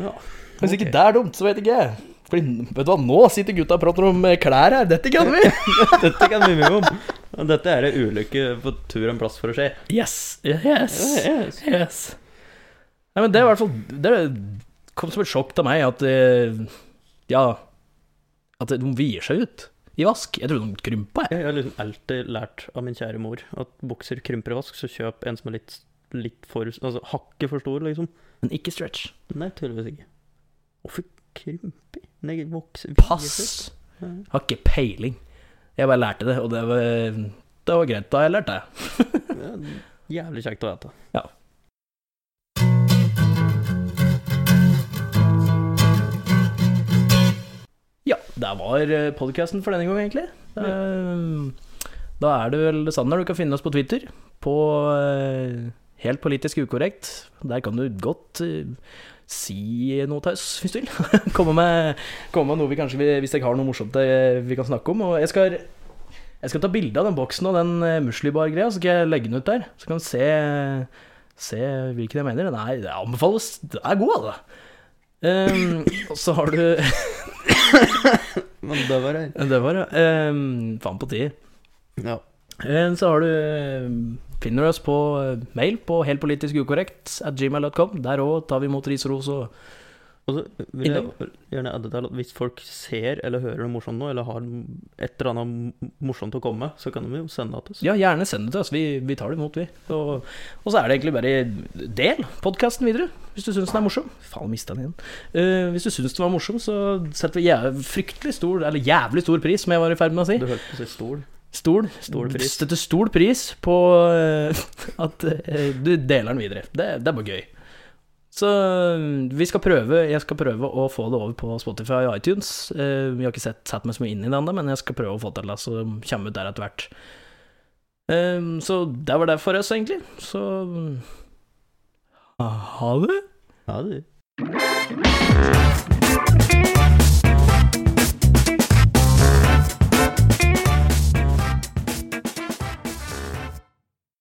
Ja. Hvis ikke det er dumt, så vet ikke jeg. Fordi, vet du hva, nå sitter gutta og prater om eh, klær her. Dette kan vi! Dette kan vi mye om. Dette er ei ulykke på tur en plass for å skje. Yes. Yes. Yes. Yes. Nei, men det er i hvert fall Det kom som et sjokk til meg at eh, Ja At de vier seg ut i vask. Jeg trodde de krympa, jeg. Jeg har liksom alltid lært av min kjære mor at bukser krymper i vask, så kjøp en som er litt, litt for Altså hakket for stor, liksom. Men ikke stretch. Nei, tydeligvis ikke. Hvorfor krymper? Nei, vokser Pass. Har ikke peiling. Jeg bare lærte det, og det var, det var greit. Da jeg lærte det. Ja, jævlig kjekt å vite. Ja. Ja, det var podkasten for denne gang, egentlig. Eh, Da er det vel Sander, du kan finne oss på Twitter. På eh, Helt politisk ukorrekt. Der kan du godt eh, si noe til oss, hvis du vil. komme, med, komme med noe vi kanskje Hvis jeg har noe morsomt eh, vi kan snakke om. Og jeg skal, jeg skal ta bilde av den boksen og den uh, muslibar-greia, så skal jeg legge den ut der. Så kan du se, se hvilken jeg mener. Den er, det anbefales. Den er god, altså. Um, og så har du Men det var det. Det var det. Um, faen på tid. Ja. Um, Så har du eh, finner du oss på eh, mail på heltpolitiskukorrekt at gmail.com. Der òg tar vi imot ris og ros. Og Og så vil jeg gjerne adde til at hvis folk ser eller hører noe morsomt nå, eller har et eller annet morsomt å komme med, så kan de jo sende det til oss. ja, gjerne send det til oss. Vi, vi tar det imot, vi. Og, og så er det egentlig bare del podkasten videre, hvis du syns den er morsom. Faen, mista den igjen. Uh, hvis du syns den var morsom, så setter vi jæv fryktelig stor, eller jævlig stor pris, som jeg var i ferd med å si. Du hørte på si stol. Stol. Stol pris. Støtter stor pris på eh, at eh, du deler den videre. Det, det er bare gøy. Så vi skal prøve Jeg skal prøve å få det over på Spotify og iTunes. Eh, Vi har ikke sett, satt meg så mye inn i det ennå, men jeg skal prøve å få til det, så kommer ut der etter hvert. Eh, Så det var det for oss, egentlig. Så ha det. Ha det